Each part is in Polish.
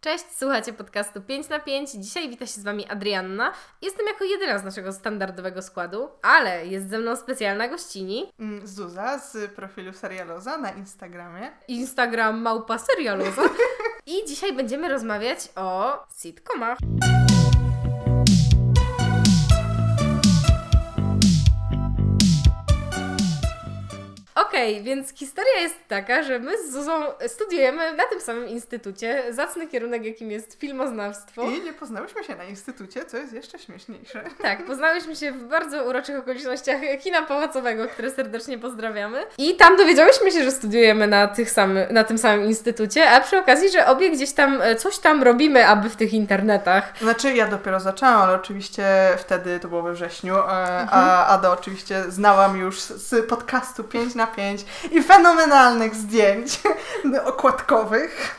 Cześć, słuchacie podcastu 5 na 5. Dzisiaj wita się z Wami Adrianna. Jestem jako jedyna z naszego standardowego składu, ale jest ze mną specjalna gościni. Mm, Zuza z profilu Serialoza na Instagramie. Instagram małpa serialoza. I dzisiaj będziemy rozmawiać o sitcomach. Okej, więc historia jest taka, że my z Zuzą studiujemy na tym samym instytucie zacny kierunek, jakim jest filmoznawstwo. I nie poznałyśmy się na instytucie, co jest jeszcze śmieszniejsze. Tak, poznałyśmy się w bardzo uroczych okolicznościach kina pałacowego, które serdecznie pozdrawiamy. I tam dowiedziałyśmy się, że studiujemy na, tych samy, na tym samym instytucie, a przy okazji, że obie gdzieś tam e, coś tam robimy, aby w tych internetach. Znaczy, ja dopiero zaczęłam, ale oczywiście wtedy to było we wrześniu, e, a Ada oczywiście znałam już z podcastu 5 na 5 i fenomenalnych zdjęć okładkowych.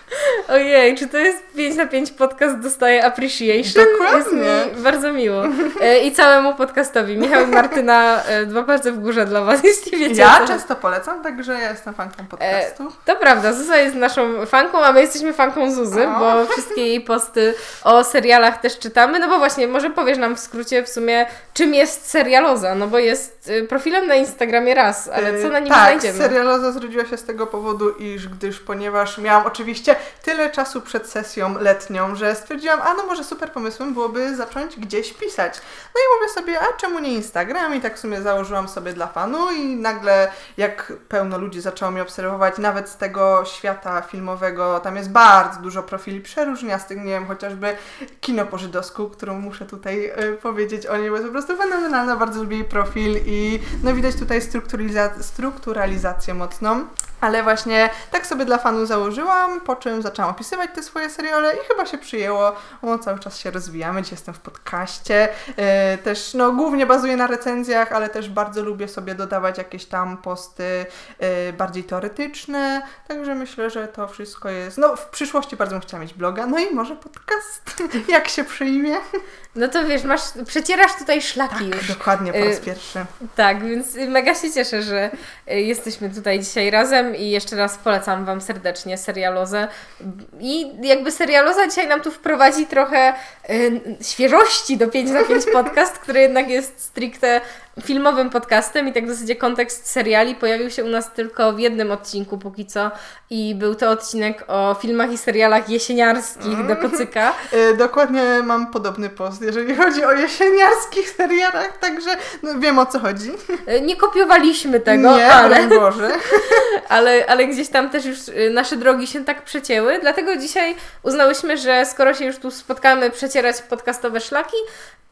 Ojej, czy to jest 5 na 5 podcast dostaje appreciation? Dokładnie. Jest mi bardzo miło. E, I całemu podcastowi. Michał i Martyna, e, dwa palce w górze dla Was, jeśli wiecie. Ja często polecam, także ja jestem fanką podcastu. To prawda, Zuza jest naszą fanką, a my jesteśmy fanką Zuzy, O. bo wszystkie jej posty o serialach też czytamy. No bo właśnie, może powiesz nam w skrócie w sumie, czym jest serialoza? No bo jest y, profilem na Instagramie raz, ale co na nim tak, znajdziemy? serialoza zrodziła się z tego powodu, iż gdyż ponieważ miałam oczywiście tyle czasu przed sesją letnią, że stwierdziłam, a no może super pomysłem byłoby zacząć gdzieś pisać. No i mówię sobie, a czemu nie Instagram? I tak w sumie założyłam sobie dla fanu i nagle jak pełno ludzi zaczęło mnie obserwować, nawet z tego świata filmowego, tam jest bardzo dużo profili przeróżniastych, nie wiem, chociażby Kino po żydowsku, którą muszę tutaj y, powiedzieć o niej, bo jest po prostu fenomenalna, bardzo lubię jej profil i no widać tutaj strukturaliza- strukturalizację mocną. Ale właśnie tak sobie dla fanu założyłam, po czym zaczęłam opisywać te swoje seriale i chyba się przyjęło. O, cały czas się rozwijamy, dzisiaj jestem w podcaście. E, też, no, głównie bazuję na recenzjach, ale też bardzo lubię sobie dodawać jakieś tam posty e, bardziej teoretyczne. Także myślę, że to wszystko jest. No, w przyszłości bardzo bym chciała mieć bloga, no i może podcast, jak się przyjmie. No to wiesz, masz, przecierasz tutaj szlaki już. Dokładnie, po raz Y, pierwszy. Tak, więc mega się cieszę, że jesteśmy tutaj dzisiaj razem i jeszcze raz polecam Wam serdecznie serialozę. I jakby serialoza dzisiaj nam tu wprowadzi trochę y, świeżości do 5 na 5 podcast, który jednak jest stricte filmowym podcastem i tak w zasadzie kontekst seriali pojawił się u nas tylko w jednym odcinku póki co i był to odcinek o filmach i serialach jesieniarskich do kocyka. E, Dokładnie mam podobny post, jeżeli chodzi o jesieniarskich serialach, także no, wiem o co chodzi. Y, Nie kopiowaliśmy tego, Nie, ale... Boże. ale, ale gdzieś tam też już y, nasze drogi się tak przecięły, dlatego dzisiaj uznałyśmy, że skoro się już tu spotkamy przecierać podcastowe szlaki,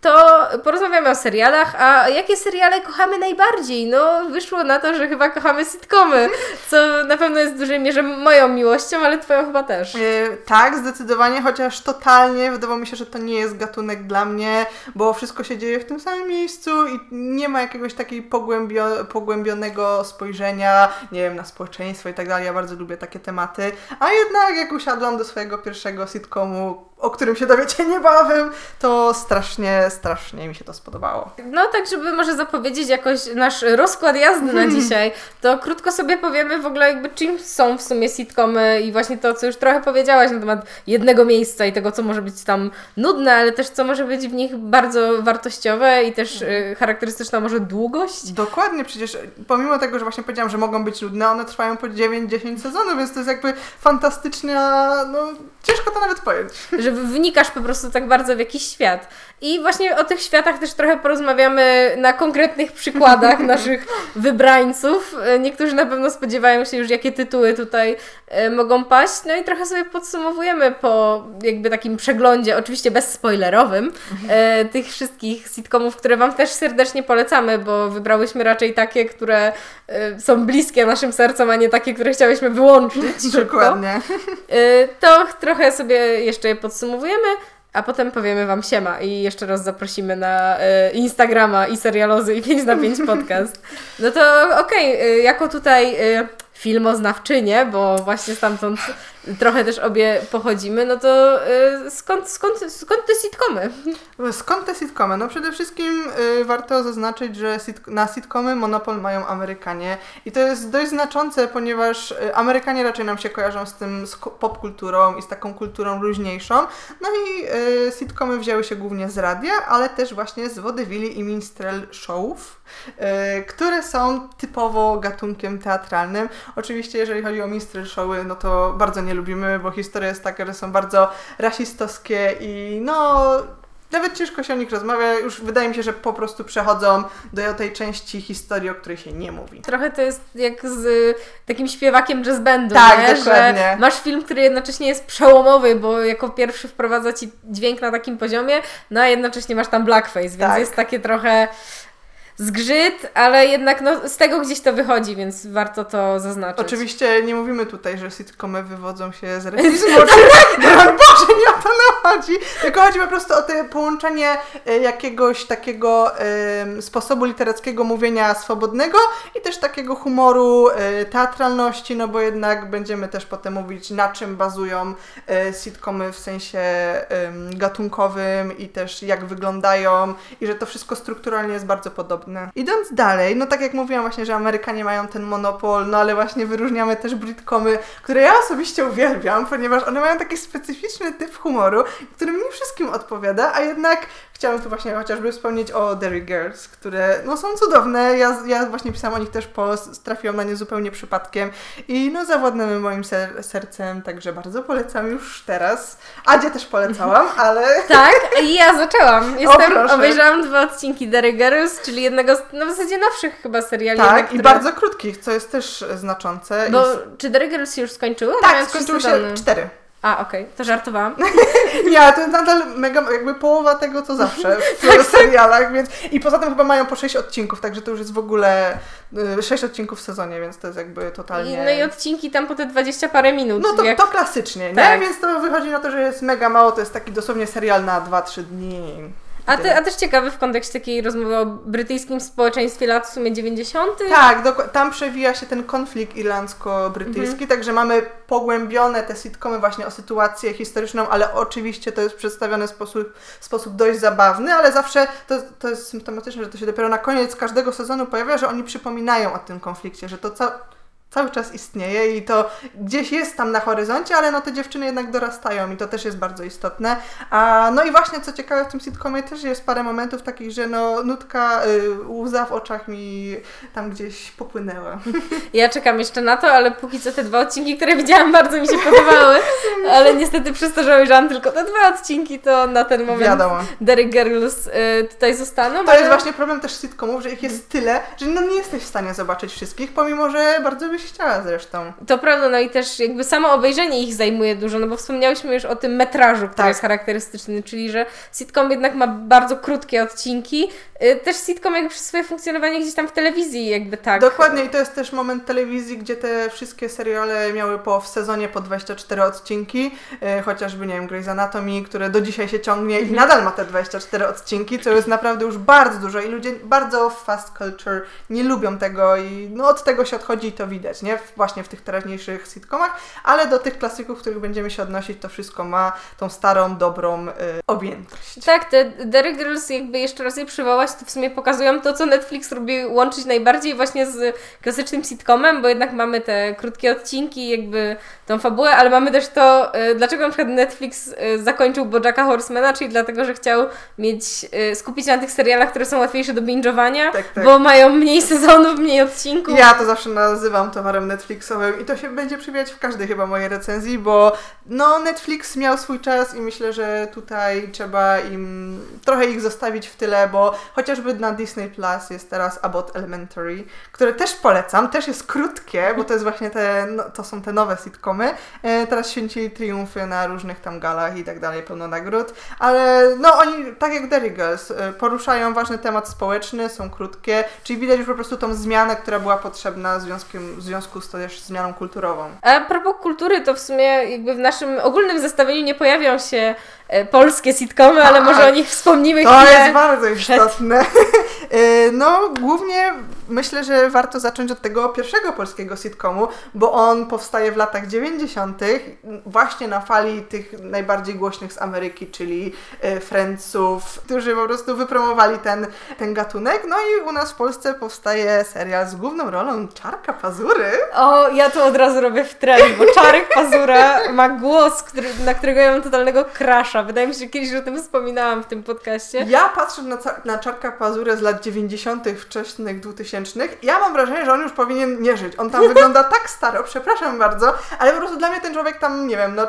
to porozmawiamy o serialach, a jakie seriale kochamy najbardziej? No, wyszło na to, że chyba kochamy sitcomy, co na pewno jest w dużej mierze moją miłością, ale Twoją chyba też. E, tak, zdecydowanie, chociaż totalnie wydawało mi się, że to nie jest gatunek dla mnie, bo wszystko się dzieje w tym samym miejscu i nie ma jakiegoś takiej pogłębio, pogłębionego spojrzenia, nie wiem, na społeczeństwo i tak dalej. Ja bardzo lubię takie tematy, a jednak jak usiadłam do swojego pierwszego sitcomu, o którym się dowiecie niebawem, to strasznie, strasznie mi się to spodobało. No tak, żeby może zapowiedzieć jakoś nasz rozkład jazdy na dzisiaj, to krótko sobie powiemy w ogóle jakby czym są w sumie sitcomy i właśnie to, co już trochę powiedziałaś na temat jednego miejsca i tego, co może być tam nudne, ale też co może być w nich bardzo wartościowe i też y, charakterystyczna może długość. Dokładnie, przecież pomimo tego, że właśnie powiedziałam, że mogą być nudne, one trwają po 9-10 sezonów, więc to jest jakby fantastyczna, no ciężko to nawet pojąć. że wnikasz po prostu tak bardzo w jakiś świat. I właśnie o tych światach też trochę porozmawiamy na konkretnych przykładach naszych wybrańców. Niektórzy na pewno spodziewają się już, jakie tytuły tutaj e, mogą paść. No i trochę sobie podsumowujemy po jakby takim przeglądzie, oczywiście bezspoilerowym, e, tych wszystkich sitcomów, które Wam też serdecznie polecamy, bo wybrałyśmy raczej takie, które e, są bliskie naszym sercom, a nie takie, które chciałyśmy wyłączyć szybko. Dokładnie. To trochę sobie jeszcze je podsumowujemy, a potem powiemy Wam siema i jeszcze raz zaprosimy na y, Instagrama i serialozy i 5 na 5 podcast. No to okej, y, jako tutaj y, filmoznawczynie, bo właśnie stamtąd trochę też obie pochodzimy, no to y, skąd, skąd, skąd te sitcomy? Skąd te sitcomy? No przede wszystkim y, warto zaznaczyć, że na sitcomy monopol mają Amerykanie i to jest dość znaczące, ponieważ y, Amerykanie raczej nam się kojarzą z tym z popkulturą i z taką kulturą luźniejszą. No i sitcomy wzięły się głównie z radia, ale też właśnie z vaudeville i minstrel showów, które są typowo gatunkiem teatralnym. Oczywiście jeżeli chodzi o minstrel showy, no to bardzo nie lubimy, bo historia jest taka, że są bardzo rasistowskie i no nawet ciężko się o nich rozmawia, już wydaje mi się, że po prostu przechodzą do tej części historii, o której się nie mówi. Trochę to jest jak z takim śpiewakiem jazz bandu, tak, nie? dokładnie. że masz film, który jednocześnie jest przełomowy, bo jako pierwszy wprowadza ci dźwięk na takim poziomie, no a jednocześnie masz tam blackface, więc Tak. jest takie trochę zgrzyt, ale jednak no, z tego gdzieś to wychodzi, więc warto to zaznaczyć. Oczywiście nie mówimy tutaj, że sitcomy wywodzą się z rasizmu, czy broń Boże, nie o to nam chodzi, tylko chodzi po prostu o to połączenie e, jakiegoś takiego sposobu literackiego mówienia swobodnego i też takiego humoru, e, teatralności, no bo jednak będziemy też potem mówić, na czym bazują e, sitcomy w sensie gatunkowym i też jak wyglądają i że to wszystko strukturalnie jest bardzo podobne. Idąc dalej, no tak jak mówiłam właśnie, że Amerykanie mają ten monopol, no ale właśnie wyróżniamy też Britcomy, które ja osobiście uwielbiam, ponieważ one mają taki specyficzny typ humoru, który mi wszystkim odpowiada, a jednak chciałam tu właśnie chociażby wspomnieć o Derry Girls, które no są cudowne, ja, ja właśnie pisałam o nich też post, trafiłam na nie zupełnie przypadkiem i no zawładnęły moim ser sercem, także bardzo polecam już teraz. Adzie też polecałam, ale... Tak, i ja zaczęłam. Jestem, proszę. obejrzałam dwa odcinki Derry Girls, czyli jednego z no w zasadzie nowszych chyba seriali. Tak, które... i bardzo krótkich, co jest też znaczące. Bo I... czy Derry Girls się już skończyły? Tak, skończyły się cztery. A, okej, to żartowałam. Nie, to jest nadal mega, jakby połowa tego, co zawsze Tak, w serialach, więc i poza tym chyba mają po 6 odcinków, także to już jest w ogóle 6 odcinków w sezonie, więc to jest jakby totalnie... no i odcinki tam po te 20 parę minut. No to, jak... to klasycznie, nie? Tak. Więc to wychodzi na to, że jest mega mało, to jest taki dosłownie serial na 2-3 dni. A, ty, a też ciekawy w kontekście takiej rozmowy o brytyjskim społeczeństwie lat w sumie 90. Tak, dok- tam przewija się ten konflikt irlandzko-brytyjski, Mhm. także mamy pogłębione te sitcomy właśnie o sytuację historyczną, ale oczywiście to jest przedstawione w sposób, w sposób dość zabawny, ale zawsze to, to jest symptomatyczne, że to się dopiero na koniec każdego sezonu pojawia, że oni przypominają o tym konflikcie, że to ca- cały czas istnieje i to gdzieś jest tam na horyzoncie, ale no te dziewczyny jednak dorastają i to też jest bardzo istotne. A, no i właśnie co ciekawe w tym sitcomie też jest parę momentów takich, że no nutka, y, łza w oczach mi tam gdzieś popłynęła. Ja czekam jeszcze na to, ale póki co te dwa odcinki, które widziałam, bardzo mi się podobały. Ale niestety przez to, że obejrzałam tylko te dwa odcinki, to na ten moment Wiadomo. Derry Girls y, tutaj zostaną. To ale- jest właśnie problem też sitcomów, że ich jest tyle, że no nie jesteś w stanie zobaczyć wszystkich, pomimo że bardzo byś chciała zresztą. To prawda, no i też jakby samo obejrzenie ich zajmuje dużo, no bo wspomniałyśmy już o tym metrażu, który Tak. jest charakterystyczny, czyli że sitcom jednak ma bardzo krótkie odcinki. Y, Też sitcom jakby przez swoje funkcjonowanie gdzieś tam w telewizji jakby tak. Dokładnie i to jest też moment telewizji, gdzie te wszystkie seriale miały po, w sezonie po 24 odcinki, e, chociażby, nie wiem, Grey's Anatomy, które do dzisiaj się ciągnie i nadal ma te 24 odcinki, co jest naprawdę już bardzo dużo i ludzie bardzo fast culture nie lubią tego i no od tego się odchodzi i to widać, nie? Właśnie w tych teraźniejszych sitcomach, ale do tych klasyków, których będziemy się odnosić, to wszystko ma tą starą, dobrą e, objętość. Tak, te Derry Girls jakby jeszcze raz je przywołać, to w sumie pokazują to, co Netflix lubi łączyć najbardziej właśnie z klasycznym sitcomem, bo jednak mamy te krótkie odcinki, jakby tą fabułę, ale mamy też to, y, dlaczego na przykład Netflix y, zakończył Bojacka Horsemana, czyli dlatego, że chciał mieć, y, skupić się na tych serialach, które są łatwiejsze do binge'owania, Tak, tak. bo mają mniej sezonów, mniej odcinków. Ja to zawsze nazywam towarem Netflixowym i to się będzie przewijać w każdej chyba mojej recenzji, bo no Netflix miał swój czas i myślę, że tutaj trzeba im trochę ich zostawić w tyle, bo chociażby na Disney Plus jest teraz Abbott Elementary, które też polecam, też jest krótkie, bo to jest właśnie te, no, to są te nowe sitcomy. E, teraz święcili triumfy na różnych tam galach i tak dalej, pełno nagród, ale no oni, tak jak Derry Girls, e, poruszają ważny temat społeczny, są krótkie, czyli widać już po prostu tą zmianę, która była potrzebna w związku, w związku z też zmianą kulturową. A propos kultury, to w sumie jakby w naszym ogólnym zestawieniu nie pojawią się polskie sitcomy, ale Tak. może o nich wspomnimy To chwilę. jest bardzo istotne. E, no, głównie myślę, że warto zacząć od tego pierwszego polskiego sitcomu, bo on powstaje w latach 90. właśnie na fali tych najbardziej głośnych z Ameryki, czyli e, Friendsów, którzy po prostu wypromowali ten, ten gatunek. No i u nas w Polsce powstaje serial z główną rolą Czarka Pazury. O, ja to od razu robię w trend, bo Czarek Pazura ma głos, który, na którego ja mam totalnego Wydaje mi się, że kiedyś o tym wspominałam w tym podcaście. Ja patrzę na, na Czarka Pazurę z lat 90., wczesnych 2000, ja mam wrażenie, że on już powinien nie żyć. On tam wygląda tak staro, przepraszam bardzo, ale po prostu dla mnie ten człowiek tam, nie wiem, no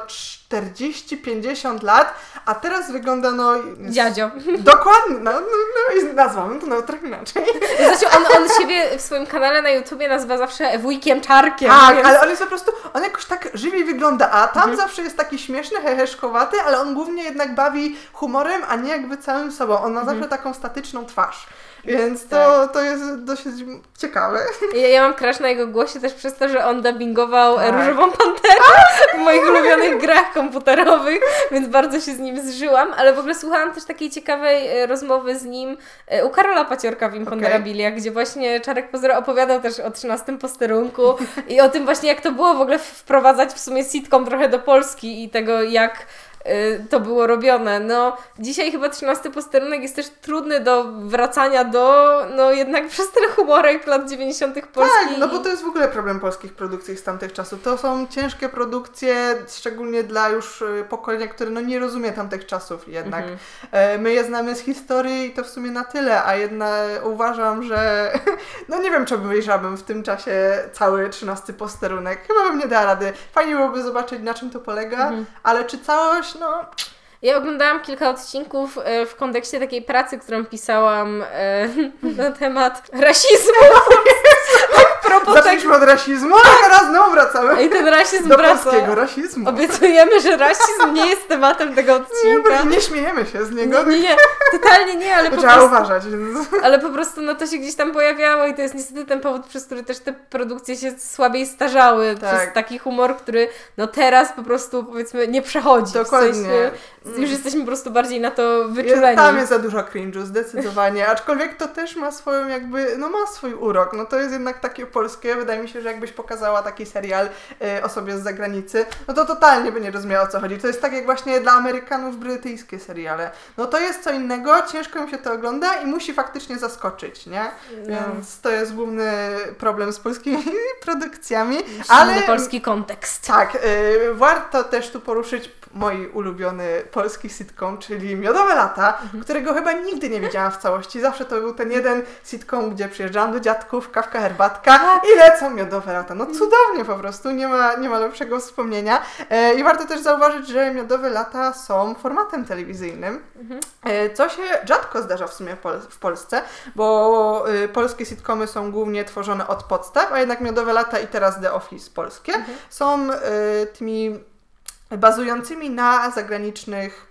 40-50 lat, a teraz wygląda no... Dziadzio. Dokładnie, no, no, no i nazwamy to no trochę inaczej. Znaczy on, on siebie w swoim kanale na YouTubie nazywa zawsze wujkiem Czarkiem. Tak, więc... ale on jest po prostu, on jakoś tak żywiej wygląda, a tam mhm. zawsze jest taki śmieszny, heheszkowaty, ale on głównie jednak bawi humorem, a nie jakby całym sobą. On ma mhm. zawsze taką statyczną twarz. Więc to, tak. to jest dosyć ciekawe. Ja, ja mam crash na jego głosie też przez to, że on dubbingował tak. Różową Panterę w moich ulubionych grach komputerowych, więc bardzo się z nim zżyłam, ale w ogóle słuchałam też takiej ciekawej e, rozmowy z nim e, u Karola Paciorka w Imponderabilia, okay. gdzie właśnie Czarek Pozora opowiadał też o 13 posterunku i o tym właśnie jak to było w ogóle wprowadzać w sumie sitcom trochę do Polski i tego jak to było robione. No, dzisiaj chyba 13 posterunek jest też trudny do wracania do, no jednak przez ten humorek lat 90. Polski. Tak, no bo to jest w ogóle problem polskich produkcji z tamtych czasów. To są ciężkie produkcje, szczególnie dla już y, pokolenia, które no nie rozumie tamtych czasów jednak. Mhm. E, my je znamy z historii i to w sumie na tyle, a jednak uważam, że no nie wiem, czy obejrzałabym w tym czasie cały 13 posterunek. Chyba bym nie dała rady. Fajnie byłoby zobaczyć, na czym to polega, mhm. ale czy całość no... Ja oglądałam kilka odcinków e, w kontekście takiej pracy, którą pisałam e, na temat rasizmu. tak, propos Zaczęliśmy od rasizmu, a teraz znowu wracamy I ten rasizm do wraca. polskiego rasizmu. Obiecujemy, że rasizm nie jest tematem tego odcinka. Nie, nie śmiejemy się z niego. Nie, nie, totalnie nie, ale po Trzeba prostu... uważać. Ale po prostu no, to się gdzieś tam pojawiało i to jest niestety ten powód, przez który też te produkcje się słabiej starzały. Tak. Przez taki humor, który no teraz po prostu powiedzmy nie przechodzi. Dokładnie. W sensie, już jesteśmy po prostu bardziej na to wyczuleni. Jest, tam jest za dużo cringe'u, zdecydowanie. Aczkolwiek to też ma swoją jakby, no ma swój urok. No to jest jednak takie polskie. Wydaje mi się, że jakbyś pokazała taki serial y, osobie z zagranicy, no to totalnie by nie rozumiała o co chodzi. To jest tak jak właśnie dla Amerykanów brytyjskie seriale. No to jest co innego, ciężko mi się to ogląda i musi faktycznie zaskoczyć, nie? No. Więc to jest główny problem z polskimi produkcjami. Musimy ale polski kontekst. Tak, y, warto też tu poruszyć mój ulubiony polski sitcom, czyli Miodowe Lata, mhm. którego chyba nigdy nie widziałam w całości. Zawsze to był ten jeden sitcom, gdzie przyjeżdżałam do dziadków, kawka, herbatka tak. i lecą Miodowe Lata. No cudownie po prostu, nie ma, nie ma lepszego wspomnienia. E, I warto też zauważyć, że Miodowe Lata są formatem telewizyjnym, mhm. e, co się rzadko zdarza w sumie Pol w Polsce, bo e, polskie sitcomy są głównie tworzone od podstaw, a jednak Miodowe Lata i teraz The Office polskie mhm. są tymi bazującymi na zagranicznych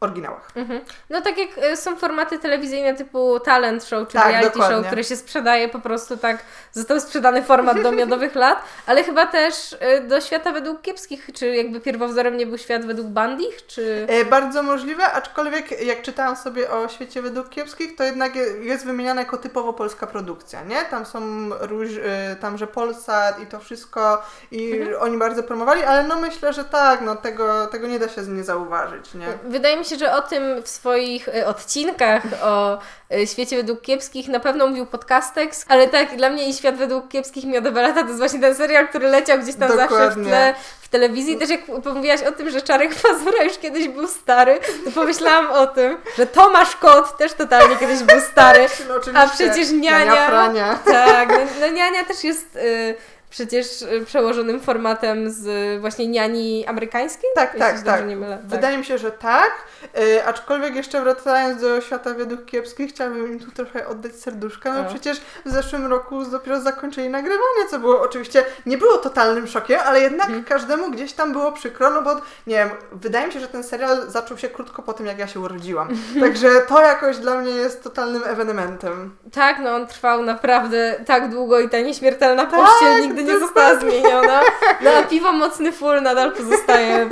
oryginałach. Mhm. No tak jak y, są formaty telewizyjne typu talent show czy tak, reality dokładnie. show, które się sprzedaje po prostu tak, został sprzedany format do miodowych lat, ale chyba też y, do świata według kiepskich, czy jakby pierwowzorem nie był świat według bandich, czy... E, bardzo możliwe, aczkolwiek jak czytałam sobie o świecie według kiepskich, to jednak jest wymieniana jako typowo polska produkcja, nie? Tam są róż, y, tam, że Polsat i to wszystko i mhm. oni bardzo promowali, ale no myślę, że tak, no tego, tego nie da się nie zauważyć, nie? Wydaje mi się, że o tym w swoich e, odcinkach o e, świecie według kiepskich na pewno mówił Podcastex, ale tak, dla mnie i świat według kiepskich Miodowe Lata to jest właśnie ten serial, który leciał gdzieś tam Dokładnie. zawsze w tle w telewizji. Też jak mówiłaś o tym, że Czarek Pazura już kiedyś był stary, to pomyślałam o tym, że Tomasz Kot też totalnie kiedyś był stary, no, a przecież Niania... Niania tak, no, no Niania też jest... Y przecież y, przełożonym formatem z właśnie niani amerykańskiej? Tak, tak, tak. Tak. Wydaje mi się, że tak. Yy, aczkolwiek jeszcze wracając do świata według kiepskich, chciałabym im tu trochę oddać serduszka. No, no. przecież w zeszłym roku dopiero zakończyli nagrywanie, co było oczywiście, nie było totalnym szokiem, ale jednak hmm. każdemu gdzieś tam było przykro, no bo nie wiem, wydaje mi się, że ten serial zaczął się krótko po tym, jak ja się urodziłam. Także to jakoś dla mnie jest totalnym ewenementem. Tak, no on trwał naprawdę tak długo i ta nieśmiertelna tak. pościel nigdy nigdy nie została zmieniona. No a piwo mocny full nadal pozostaje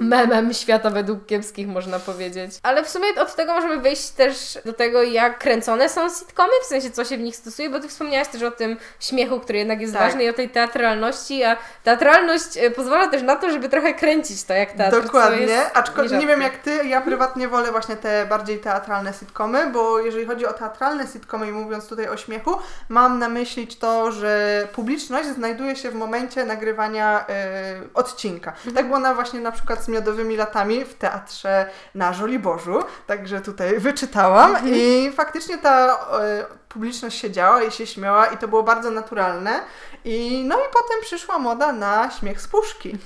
memem świata według kiepskich, można powiedzieć. Ale w sumie od tego możemy wyjść też do tego, jak kręcone są sitcomy, w sensie co się w nich stosuje, bo ty wspomniałaś też o tym śmiechu, który jednak jest Tak. ważny i o tej teatralności, a teatralność e, pozwala też na to, żeby trochę kręcić to jak teatr. Dokładnie, aczkolwiek nie wiem jak ty, ja prywatnie wolę właśnie te bardziej teatralne sitcomy, bo jeżeli chodzi o teatralne sitcomy i mówiąc tutaj o śmiechu, mam na myśli to, że publiczność znajduje się w momencie nagrywania e, odcinka. Tak było na właśnie na przykład z Miodowymi Latami w teatrze na Żoliborzu, także tutaj wyczytałam. I faktycznie ta e, publiczność siedziała i się śmiała i to było bardzo naturalne. I no i potem przyszła moda na śmiech z puszki.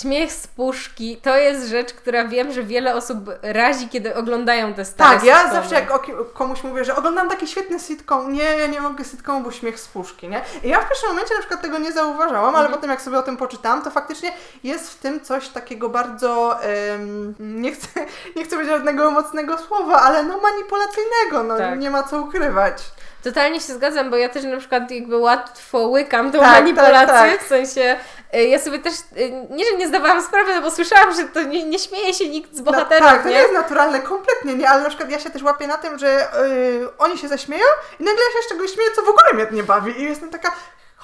Śmiech z puszki to jest rzecz, która wiem, że wiele osób razi, kiedy oglądają te stare Tak, ja sitcomy. zawsze jak komuś mówię, że oglądam taki świetny sitcom, nie, ja nie mogę sitcomu, bo śmiech z puszki, nie? I ja w pierwszym momencie na przykład tego nie zauważałam, ale potem jak sobie o tym poczytałam, to faktycznie jest w tym coś takiego bardzo, em, nie, chcę, nie chcę powiedzieć żadnego mocnego słowa, ale no manipulacyjnego, no Tak. nie ma co ukrywać. Totalnie się zgadzam, bo ja też na przykład jakby łatwo łykam tą Tak, manipulację, tak, tak. w sensie y, ja sobie też, y, nie, że nie zdawałam sprawy, no bo słyszałam, że to nie, nie śmieje się nikt z bohaterów, no, tak, to nie nie? jest naturalne, kompletnie nie, ale na przykład ja się też łapię na tym, że y, oni się zaśmieją i nagle ja się z czegoś śmieję, co w ogóle mnie nie bawi i jestem taka,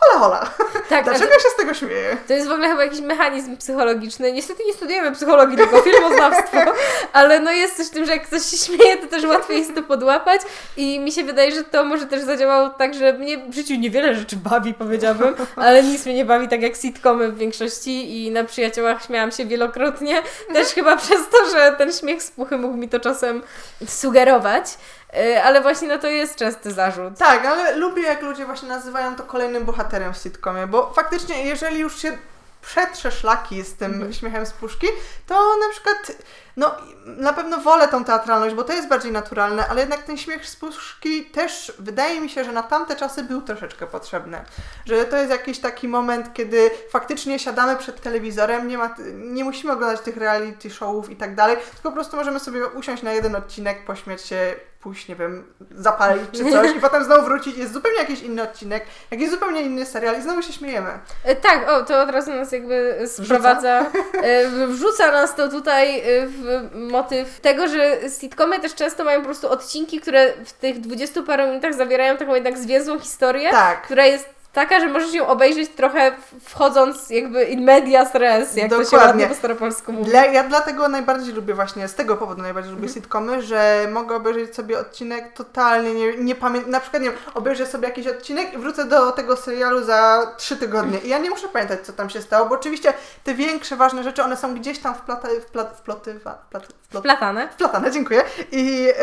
hola hola, Tak, dlaczego ja się z tego śmieję? To jest w ogóle chyba jakiś mechanizm psychologiczny. Niestety nie studujemy psychologii, tylko filmoznawstwo, ale no jest coś w tym, że jak ktoś się śmieje, to też łatwiej jest to podłapać. I mi się wydaje, że to może też zadziałało tak, że mnie w życiu niewiele rzeczy bawi, powiedziałabym, ale nic mnie nie bawi tak jak sitcomy w większości. I na przyjaciołach śmiałam się wielokrotnie, też chyba przez to, że ten śmiech z puchy mógł mi to czasem sugerować, ale właśnie no to jest częsty zarzut. Tak, ale lubię jak ludzie właśnie nazywają to kolejnym bohaterem w sitcomie, bo faktycznie jeżeli już się przetrze szlaki z tym Mhm. śmiechem z puszki, to na przykład, no na pewno wolę tą teatralność, bo to jest bardziej naturalne, ale jednak ten śmiech z puszki też wydaje mi się, że na tamte czasy był troszeczkę potrzebny. Że to jest jakiś taki moment, kiedy faktycznie siadamy przed telewizorem, nie, ma, nie musimy oglądać tych reality showów i tak dalej, tylko po prostu możemy sobie usiąść na jeden odcinek, pośmiać się, pójść, nie wiem, zapalić czy coś i potem znowu wrócić, jest zupełnie jakiś inny odcinek, jakiś zupełnie inny serial i znowu się śmiejemy. E, Tak, o, to od razu nas jakby sprowadza, e, wrzuca nas to tutaj e, w motyw tego, że sitcomy też często mają po prostu odcinki, które w tych dwudziestu paru minutach zawierają taką jednak zwięzłą historię, Tak. która jest taka, że możesz ją obejrzeć trochę wchodząc jakby in medias res, jak to się Dokładnie. ładnie po staropolsku mówi. Dla, ja dlatego najbardziej lubię właśnie, z tego powodu najbardziej lubię sitcomy, że mogę obejrzeć sobie odcinek totalnie, nie, nie pamiętam, na przykład nie wiem, obejrzę sobie jakiś odcinek i wrócę do tego serialu za trzy tygodnie i ja nie muszę pamiętać, co tam się stało, bo oczywiście te większe, ważne rzeczy, one są gdzieś tam wplata, wpla, wploty, wplat, wplot, Platane. wplatane, dziękuję. I e,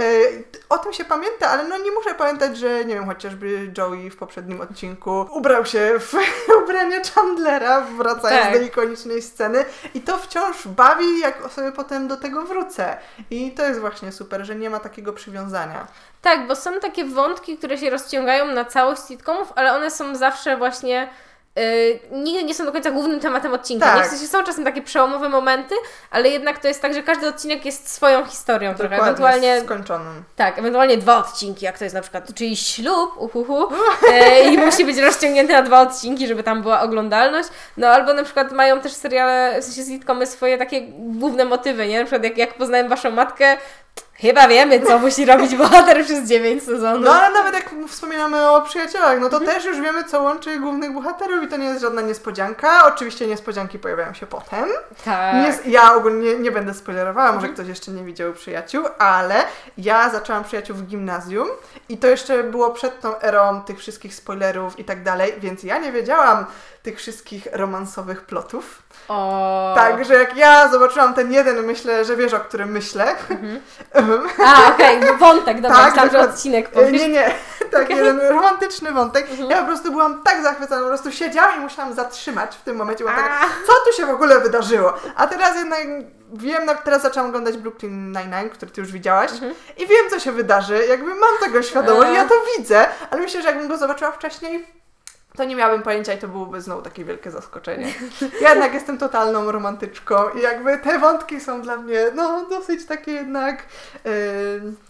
o tym się pamięta, ale no nie muszę pamiętać, że nie wiem, chociażby Joey w poprzednim odcinku ubrał się w ubranie Chandlera, wracając Tak. do ikonicznej sceny i to wciąż bawi, jak sobie potem do tego wrócę. I to jest właśnie super, że nie ma takiego przywiązania. Tak, bo są takie wątki, które się rozciągają na całość sitcomów, ale one są zawsze właśnie. Yy, nigdy nie są do końca głównym tematem odcinka. Tak. Nie? W sensie są czasem takie przełomowe momenty, ale jednak to jest tak, że każdy odcinek jest swoją historią trochę. Ewentualnie skończonym. tak, ewentualnie dwa odcinki, jak to jest na przykład czyjś ślub, uhuhu, e, i musi być rozciągnięty na dwa odcinki, żeby tam była oglądalność. No albo na przykład mają też seriale, w sensie sitcomy swoje takie główne motywy, nie? Na przykład jak, jak poznałem waszą matkę, chyba wiemy, co musi robić bohater przez 9 sezonów. No ale nawet jak wspominamy o przyjaciołach, no to Mhm. też już wiemy, co łączy głównych bohaterów i to nie jest żadna niespodzianka. Oczywiście niespodzianki pojawiają się potem. tak. Nie, ja ogólnie nie będę spoilerowała, może ktoś jeszcze nie widział przyjaciół, ale ja zaczęłam przyjaciół w gimnazjum i to jeszcze było przed tą erą tych wszystkich spoilerów i tak dalej, więc ja nie wiedziałam tych wszystkich romansowych plotów. O. Także jak ja zobaczyłam ten jeden, myślę, że wiesz o którym myślę. A, okej, no wątek, dobra, Tak, myślałam, że odcinek powiesz. Nie, nie, tak jeden romantyczny wątek. Mhm. Ja po prostu byłam tak zachwycona, po prostu siedziałam i musiałam zatrzymać w tym momencie, bo taka, A. co tu się w ogóle wydarzyło? A teraz jednak wiem, teraz zaczęłam oglądać Brooklyn Nine-Nine, który ty już widziałaś Mhm. i wiem, co się wydarzy, jakby mam tego świadomość, ja to widzę, ale myślę, że jakbym go zobaczyła wcześniej, to nie miałabym pojęcia i to byłoby znowu takie wielkie zaskoczenie. Ja jednak jestem totalną romantyczką i jakby te wątki są dla mnie no dosyć takie jednak yy,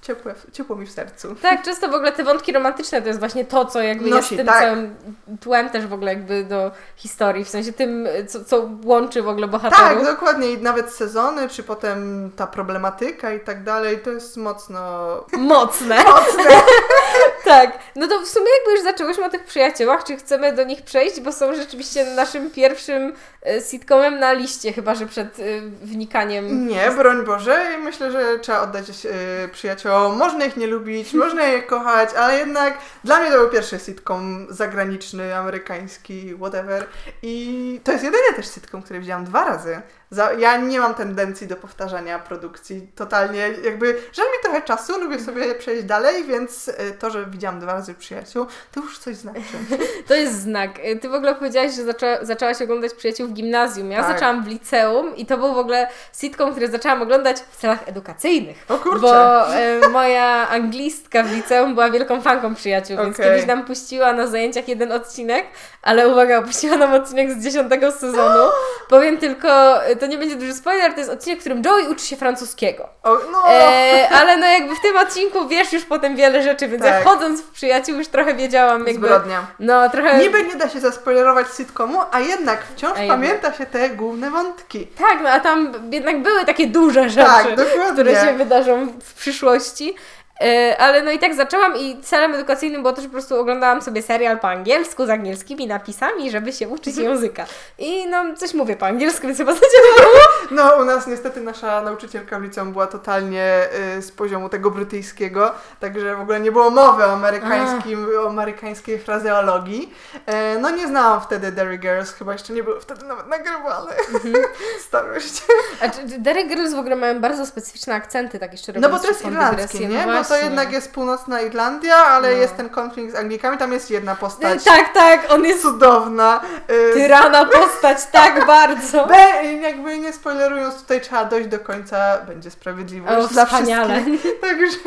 ciepłe, ciepło mi w sercu. Tak, często w ogóle te wątki romantyczne to jest właśnie to, co jakby Nosi, jest tym tak. całym tłem też w ogóle jakby do historii, w sensie tym, co, co łączy w ogóle bohaterów. Tak, dokładnie i nawet sezony, czy potem ta problematyka i tak dalej, to jest mocno Mocne. mocne. Tak, no to w sumie jakby już zaczęłyśmy o tych przyjaciołach, czy chcemy do nich przejść, bo są rzeczywiście naszym pierwszym e, sitcomem na liście, chyba że przed e, wnikaniem. Nie, broń Boże, i myślę, że trzeba oddać yy, przyjaciołom. Można ich nie lubić, można je kochać, ale jednak dla mnie to był pierwszy sitcom zagraniczny, amerykański, whatever. I to jest jedyny też sitcom, który widziałam dwa razy. Za, ja nie mam tendencji do powtarzania produkcji totalnie, jakby żal mi trochę czasu, lubię sobie przejść dalej, więc y, to, że widziałam dwa razy przyjaciół, to już coś znaczy. To jest znak. E, Ty w ogóle powiedziałaś, że zaczę, zaczęłaś oglądać przyjaciół w gimnazjum. Ja Tak. zaczęłam w liceum i to był w ogóle sitcom, który zaczęłam oglądać w celach edukacyjnych. O kurczę! Bo e, moja anglistka w liceum była wielką fanką przyjaciół, więc Okej. kiedyś nam puściła na zajęciach jeden odcinek, ale uwaga, puściła nam odcinek z dziesiątego sezonu. Powiem tylko, e, to nie będzie duży spoiler, to jest odcinek, w którym Joey uczy się francuskiego. O, no, E, ale no jakby w tym odcinku wiesz już potem wiele rzeczy, więc ja Tak. wchodząc w przyjaciół już trochę wiedziałam jakby... zbrodnia. No trochę... Niby nie da się zaspoilerować sitcomu, a jednak wciąż A pamięta się te główne wątki. Tak, no a tam jednak były takie duże rzeczy, Tak, które się wydarzą w przyszłości. E, Ale no i tak zaczęłam i celem edukacyjnym było to, że po prostu oglądałam sobie serial po angielsku z angielskimi napisami, żeby się uczyć Mhm. języka. I no coś mówię po angielsku, więc chyba zadziałało. No, u nas niestety nasza nauczycielka w liceum była totalnie y, z poziomu tego brytyjskiego, także w ogóle nie było mowy o amerykańskim, o amerykańskiej frazeologii. E, no nie znałam wtedy Derry Girls, chyba jeszcze nie było wtedy nawet nagrywane. Mhm. Starość. A Derry Girls w ogóle mają bardzo specyficzne akcenty, takie szczerze No bo to jest irlandzkie, dygresję. nie? No to jednak jest północna Irlandia, ale No. jest ten konflikt z Anglikami, tam jest jedna postać Tak, tak, on jest cudowna. y, tyrana postać tak bardzo. B, jakby nie spoilerując, tutaj trzeba dojść do końca, będzie sprawiedliwość O, dla wspaniale. wszystkich. Także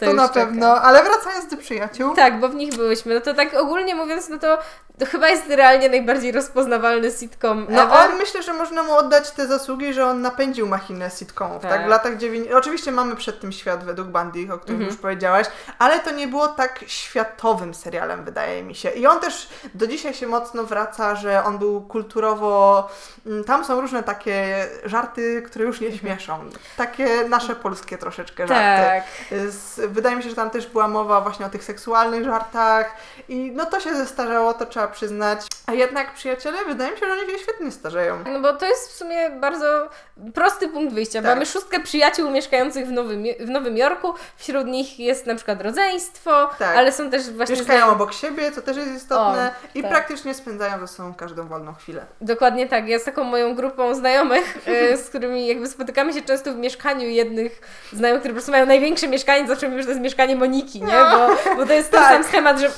to, już na pewno. Ale wracając do przyjaciół. Tak, bo w nich byłyśmy. No to tak ogólnie mówiąc, no to, to chyba jest realnie najbardziej rozpoznawalny sitcom No ever. on myślę, że można mu oddać te zasługi, że on napędził machinę sitcomów, tak? Tak. W latach 90. Oczywiście mamy przed tym świat według Bundy, o którym Mhm. już powiedziałaś, ale to nie było tak światowym serialem, wydaje mi się. I on też do dzisiaj się mocno wraca, że on był kulturowo. mm, Tam są różne takie żarty, które już nie śmieszą. Takie nasze polskie troszeczkę żarty. Tak. Z, wydaje mi się, że tam też była mowa właśnie o tych seksualnych żartach i no to się zestarzało, to trzeba przyznać. A jednak przyjaciele, wydaje mi się, że oni się świetnie starzeją. No bo to jest w sumie bardzo prosty punkt wyjścia. Tak. Mamy szóstkę przyjaciół mieszkających w Nowym, w Nowym Jorku. Wśród nich jest na przykład rodzeństwo, Tak. ale są też właśnie... Mieszkają obok siebie, co też jest istotne i tak. praktycznie spędzają ze sobą każdą wolną chwilę. Dokładnie tak. Ja z taką moją grupą znajomych, e, z którymi jakby spotykamy się często w mieszkaniu jednych znajomych, które po prostu mają największe mieszkanie, zawsze mówię, że to jest mieszkanie Moniki, nie? Bo, bo to jest ten Tak. sam schemat, że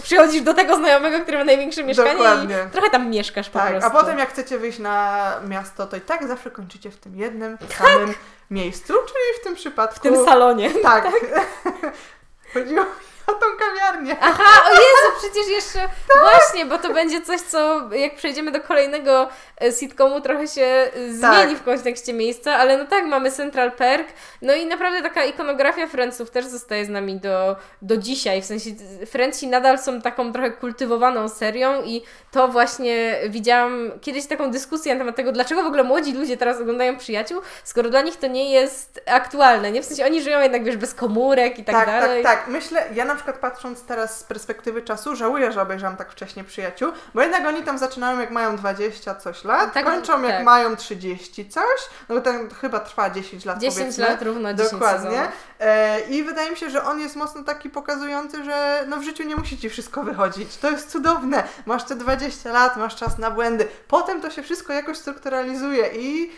do tego znajomego, który ma największe mieszkanie Dokładnie. i trochę tam mieszkasz po Tak, prostu. a potem jak chcecie wyjść na miasto, to i tak zawsze kończycie w tym jednym samym miejscu, czyli w tym przypadku... W tym salonie. Tak. Chodziło mi o tą kawiarnię. Aha, o Jezu, przecież jeszcze właśnie, bo to będzie coś, co jak przejdziemy do kolejnego e, sitcomu, trochę się e, Tak. zmieni w kontekście miejsca, ale no tak, mamy Central Perk, no i naprawdę taka ikonografia Friendsów też zostaje z nami do, do dzisiaj, w sensie Friendsi nadal są taką trochę kultywowaną serią i to właśnie widziałam kiedyś taką dyskusję na temat tego, dlaczego w ogóle młodzi ludzie teraz oglądają Przyjaciół, skoro dla nich to nie jest aktualne, nie? W sensie oni żyją jednak, wiesz, bez komórek i tak, tak, dalej. tak, tak. Myślę, ja na przykład patrząc teraz z perspektywy czasu, żałuję, że obejrzałam tak wcześnie przyjaciół, bo jednak oni tam zaczynają jak mają 20 coś lat, Tak, kończą jak tak. mają 30 coś, no bo ten chyba trwa 10 lat 10 powiedzmy. lat równo 10 Dokładnie. sezonów. E, I wydaje mi się, że on jest mocno taki pokazujący, że no w życiu nie musi ci wszystko wychodzić. To jest cudowne. Masz te 20 lat, masz czas na błędy. Potem to się wszystko jakoś strukturalizuje i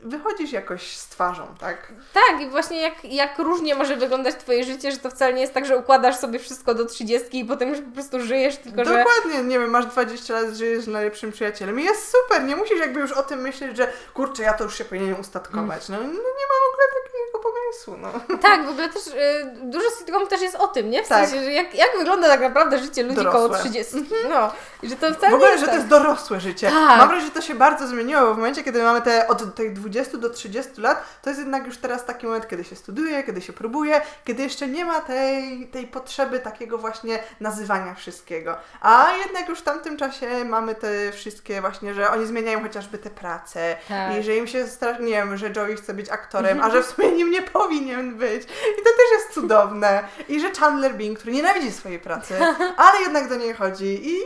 wychodzisz jakoś z twarzą, tak? Tak, i właśnie jak, jak różnie może wyglądać Twoje życie, że to wcale nie jest tak, że układasz sobie wszystko do 30 i potem już po prostu żyjesz, tylko że. Dokładnie, nie wiem, masz 20 lat, żyjesz z najlepszym przyjacielem i jest super, nie musisz jakby już o tym myśleć, że kurczę, ja to już się powinienem ustatkować. No, no nie ma w ogóle takiego pomysłu. no. Tak, w ogóle też y, dużo sitcomów też jest o tym, nie? W Tak. sensie, że jak, jak wygląda tak naprawdę życie ludzi koło Dorosłe. 30. No, i że to wcale W ogóle, jest że to tak. jest dorosłe życie. Tak. Mam wrażenie, że to się bardzo zmieniło, bo w momencie, kiedy mamy te od tych 20 do 30 lat, to jest jednak już teraz taki moment, kiedy się studiuje, kiedy się próbuje, kiedy jeszcze nie ma tej, tej potrzeby takiego właśnie nazywania wszystkiego. A jednak już w tamtym czasie mamy te wszystkie właśnie, że oni zmieniają chociażby te prace Tak. i że im się strasznie, nie wiem, że Joey chce być aktorem, a że w sumie nim nie powinien być. I to też jest cudowne. I że Chandler Bing, który nienawidzi swojej pracy, ale jednak do niej chodzi i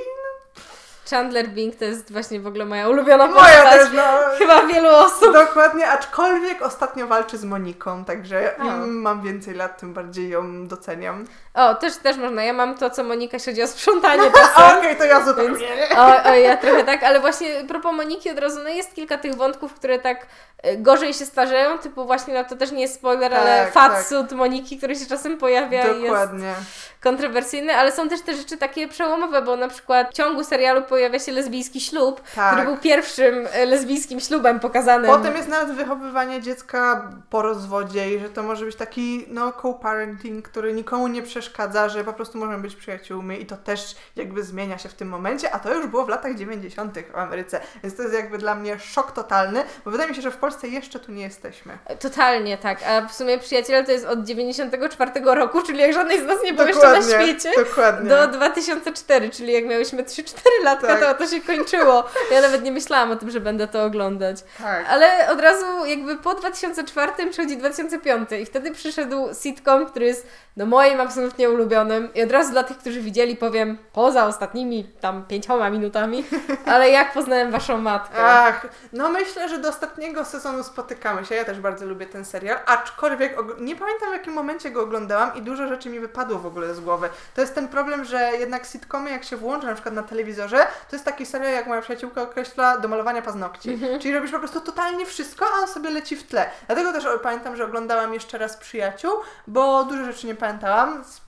Chandler Bing to jest właśnie w ogóle moja ulubiona moja postać. też, no... Chyba wielu osób. Dokładnie, aczkolwiek ostatnio walczy z Moniką, także im mam więcej lat, tym bardziej ją doceniam. O, też, też można. Ja mam to, co Monika, jeśli chodzi o sprzątanie okej, to ja zupełnie nie. O, o, ja trochę tak, ale właśnie propos Moniki od razu, no jest kilka tych wątków, które tak e, gorzej się starzeją, typu właśnie, no to też nie jest spoiler, ale Tak, fatsuit Moniki, który się czasem pojawia i jest Dokładnie. kontrowersyjny, ale są też te rzeczy takie przełomowe, bo na przykład w ciągu serialu pojawia się lesbijski ślub, Tak. który był pierwszym e, lesbijskim ślubem pokazanym. Potem jest nawet wychowywanie dziecka po rozwodzie i że to może być taki no co-parenting, który nikomu nie przeszkadza, że po prostu możemy być przyjaciółmi i to też jakby zmienia się w tym momencie, a to już było w latach 90. w Ameryce, więc to jest jakby dla mnie szok totalny, bo wydaje mi się, że w Polsce jeszcze tu nie jesteśmy. Totalnie tak, a w sumie Przyjaciele to jest od 94 roku, czyli jak żadnej z nas nie był jeszcze na świecie. dokładnie. Do 2004, czyli jak miałyśmy 3-4 latka, Tak. to to się kończyło. Ja nawet nie myślałam o tym, że będę to oglądać. Tak. Ale od razu jakby po 2004 przychodzi 2005 i wtedy przyszedł sitcom, który jest no moim absolutnie ulubionym i od razu dla tych, którzy widzieli powiem poza ostatnimi tam pięcioma minutami, ale jak poznałem Waszą matkę. Ach, no myślę, że do ostatniego sezonu spotykamy się. Ja też bardzo lubię ten serial, aczkolwiek nie pamiętam w jakim momencie go oglądałam i dużo rzeczy mi wypadło w ogóle z głowy. To jest ten problem, że jednak sitcomy jak się włącza na przykład na telewizorze, to jest taki serial, jak moja przyjaciółka określa, do malowania paznokci. Czyli robisz po prostu totalnie wszystko, a on sobie leci w tle. Dlatego też pamiętam, że oglądałam jeszcze raz Przyjaciół, bo dużo rzeczy nie pamiętałam. Z,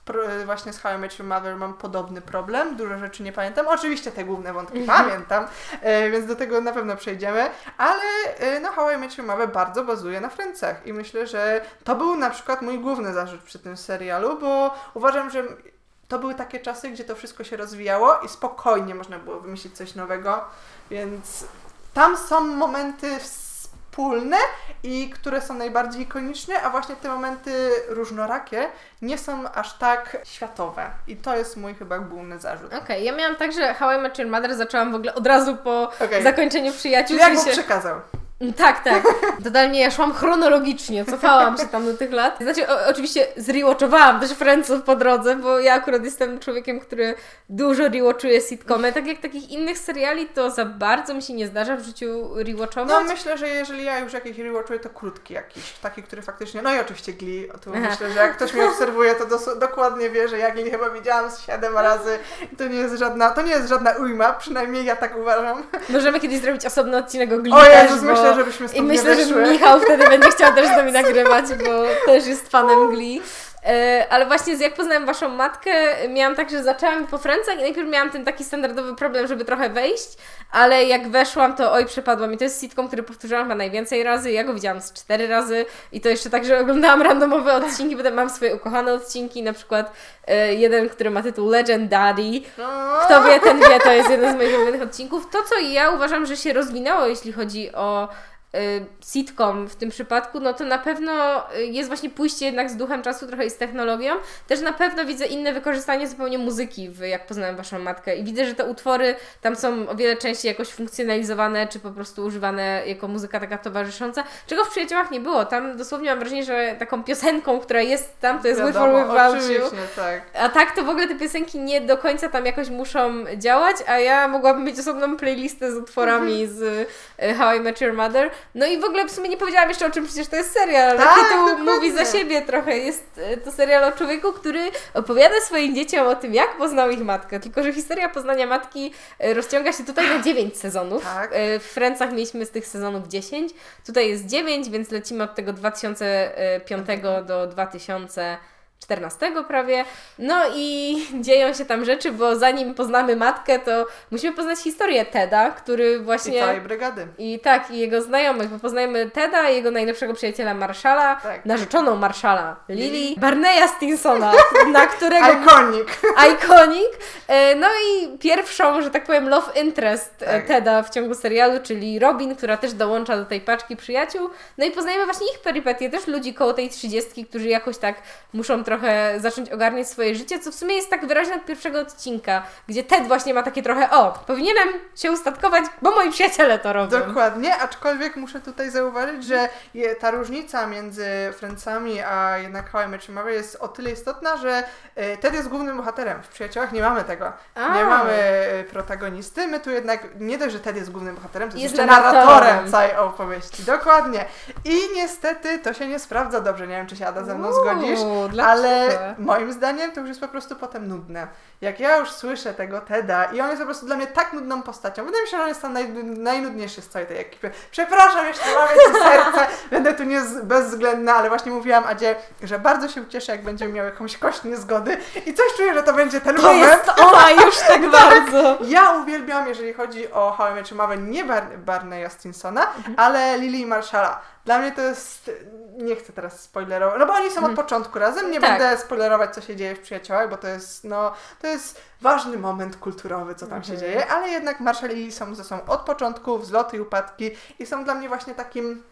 właśnie z How I Met Your Mother mam podobny problem, dużo rzeczy nie pamiętam. Oczywiście te główne wątki pamiętam, e, więc do tego na pewno przejdziemy, ale e, no How I Met Your Mother bardzo bazuje na Friendsach i myślę, że to był na przykład mój główny zarzut przy tym serialu, bo uważam, że to były takie czasy, gdzie to wszystko się rozwijało i spokojnie można było wymyślić coś nowego, więc tam są momenty wspólne i które są najbardziej ikoniczne, a właśnie te momenty różnorakie nie są aż tak światowe. I to jest mój chyba główny zarzut. Okej, ja miałam tak, że How I Met Your Mother zaczęłam w ogóle od razu po Okej. zakończeniu przyjaciół. Jak sensie- przekazał? Tak, tak. Totalnie ja szłam chronologicznie, cofałam się tam do tych lat. Znaczy, o, oczywiście zrewatchowałam też Friendsów po drodze, bo ja akurat jestem człowiekiem, który dużo rewatchuje sitcomy. Tak jak takich innych seriali, to za bardzo mi się nie zdarza w życiu rewatchować. No myślę, że jeżeli ja już jakiś rewatchuję, to krótki jakiś, taki, który faktycznie, no i oczywiście Glee, tu myślę, że jak ktoś mnie obserwuje, to dos- dokładnie wie, że ja Glee chyba widziałam z siedem razy to nie jest żadna, to nie jest żadna ujma, przynajmniej ja tak uważam. Możemy kiedyś zrobić osobny odcinek o Glee O Jezus, bo... myślę, żebyśmy I myślę, że. Michał wtedy będzie chciał też z nami nagrywać, bo też jest fanem Glee. E, ale właśnie z jak poznałem Waszą matkę, miałam tak, że zaczęłam po Francach i najpierw miałam ten taki standardowy problem, żeby trochę wejść, ale jak weszłam, to oj, przepadła mi. To jest sitcom, który powtórzyłam chyba najwięcej razy. Ja go widziałam z cztery razy i to jeszcze tak, że oglądałam randomowe odcinki, potem mam swoje ukochane odcinki, na przykład e, jeden, który ma tytuł Legend Daddy. Kto wie, ten wie, to jest jeden z moich ulubionych odcinków. To, co ja uważam, że się rozwinęło, jeśli chodzi o sitcom w tym przypadku, no to na pewno y, jest właśnie pójście jednak z duchem czasu, trochę i z technologią. Też na pewno widzę inne wykorzystanie zupełnie muzyki w Jak poznałem Waszą matkę i widzę, że te utwory tam są o wiele częściej jakoś funkcjonalizowane, czy po prostu używane jako muzyka taka towarzysząca, czego w Przyjaciołach nie było. Tam dosłownie mam wrażenie, że taką piosenką, która jest tam, to jest With or Wiadomo, Without tak. A tak to w ogóle te piosenki nie do końca tam jakoś muszą działać, a ja mogłabym mieć osobną playlistę z utworami z e, How I Met Your Mother. No i w ogóle w sumie nie powiedziałam jeszcze o czym przecież to jest serial, ale Tak, tytuł dokładnie. mówi za siebie trochę. Jest e, to serial o człowieku, który opowiada swoim dzieciom o tym, jak poznał ich matkę. Tylko, że historia poznania matki e, rozciąga się tutaj na 9 sezonów. Tak. E, W Francach mieliśmy z tych sezonów 10. Tutaj jest 9, więc lecimy od tego 2005 do 2000 XIV prawie. No i dzieją się tam rzeczy, bo zanim poznamy matkę, to musimy poznać historię Teda, który właśnie... I całej brygady. I tak, i jego znajomych, bo poznajemy Teda, jego najlepszego przyjaciela Marszala, Tak. narzeczoną Marszala, Lily, Barneya Stinsona, na którego... Ikonik. Iconic. E, No i pierwszą, że tak powiem, love interest e, Tak. Teda w ciągu serialu, czyli Robin, która też dołącza do tej paczki przyjaciół. No i poznajemy właśnie ich perypetie, też ludzi koło tej trzydziestki, którzy jakoś tak muszą trochę zacząć ogarniać swoje życie, co w sumie jest tak wyraźne od pierwszego odcinka, gdzie Ted właśnie ma takie trochę, o, powinienem się ustatkować, bo moi przyjaciele to robią. Dokładnie, aczkolwiek muszę tutaj zauważyć, że je, ta różnica między Friendsami a jednak How I Met Your Mother jest o tyle istotna, że e, Ted jest głównym bohaterem. W Przyjaciołach nie mamy tego. A. Nie mamy e, protagonisty. My tu jednak, nie dość, że Ted jest głównym bohaterem, to jest, Jest jeszcze narratorem. narratorem całej opowieści. Dokładnie. I niestety to się nie sprawdza dobrze. Nie wiem, czy się Ada ze mną Uuu, zgodzisz. dlaczego? Ale moim zdaniem to już jest po prostu potem nudne. Jak ja już słyszę tego Teda i on jest po prostu dla mnie tak nudną postacią. Wydaje mi się, że on jest tam naj, najnudniejszy z całej tej ekipy. Przepraszam, jeszcze mam ci serce, będę tu nie bezwzględna, ale właśnie mówiłam Adzie, że bardzo się ucieszę, jak będziemy miały jakąś kość niezgody i coś czuję, że to będzie ten To moment. jest ona już tak bardzo. Ja uwielbiam, jeżeli chodzi o How I Met Your Mother, nie Bar- Barneya Stinsona, ale Lily Marshalla. Dla mnie to jest, nie chcę teraz spoilerować, no bo oni są od początku razem, nie Tak. będę spoilerować, co się dzieje w Przyjaciołach, bo to jest, no, to jest ważny moment kulturowy, co tam się dzieje, ale jednak Marshall i Lily są ze sobą od początku, wzloty i upadki i są dla mnie właśnie takim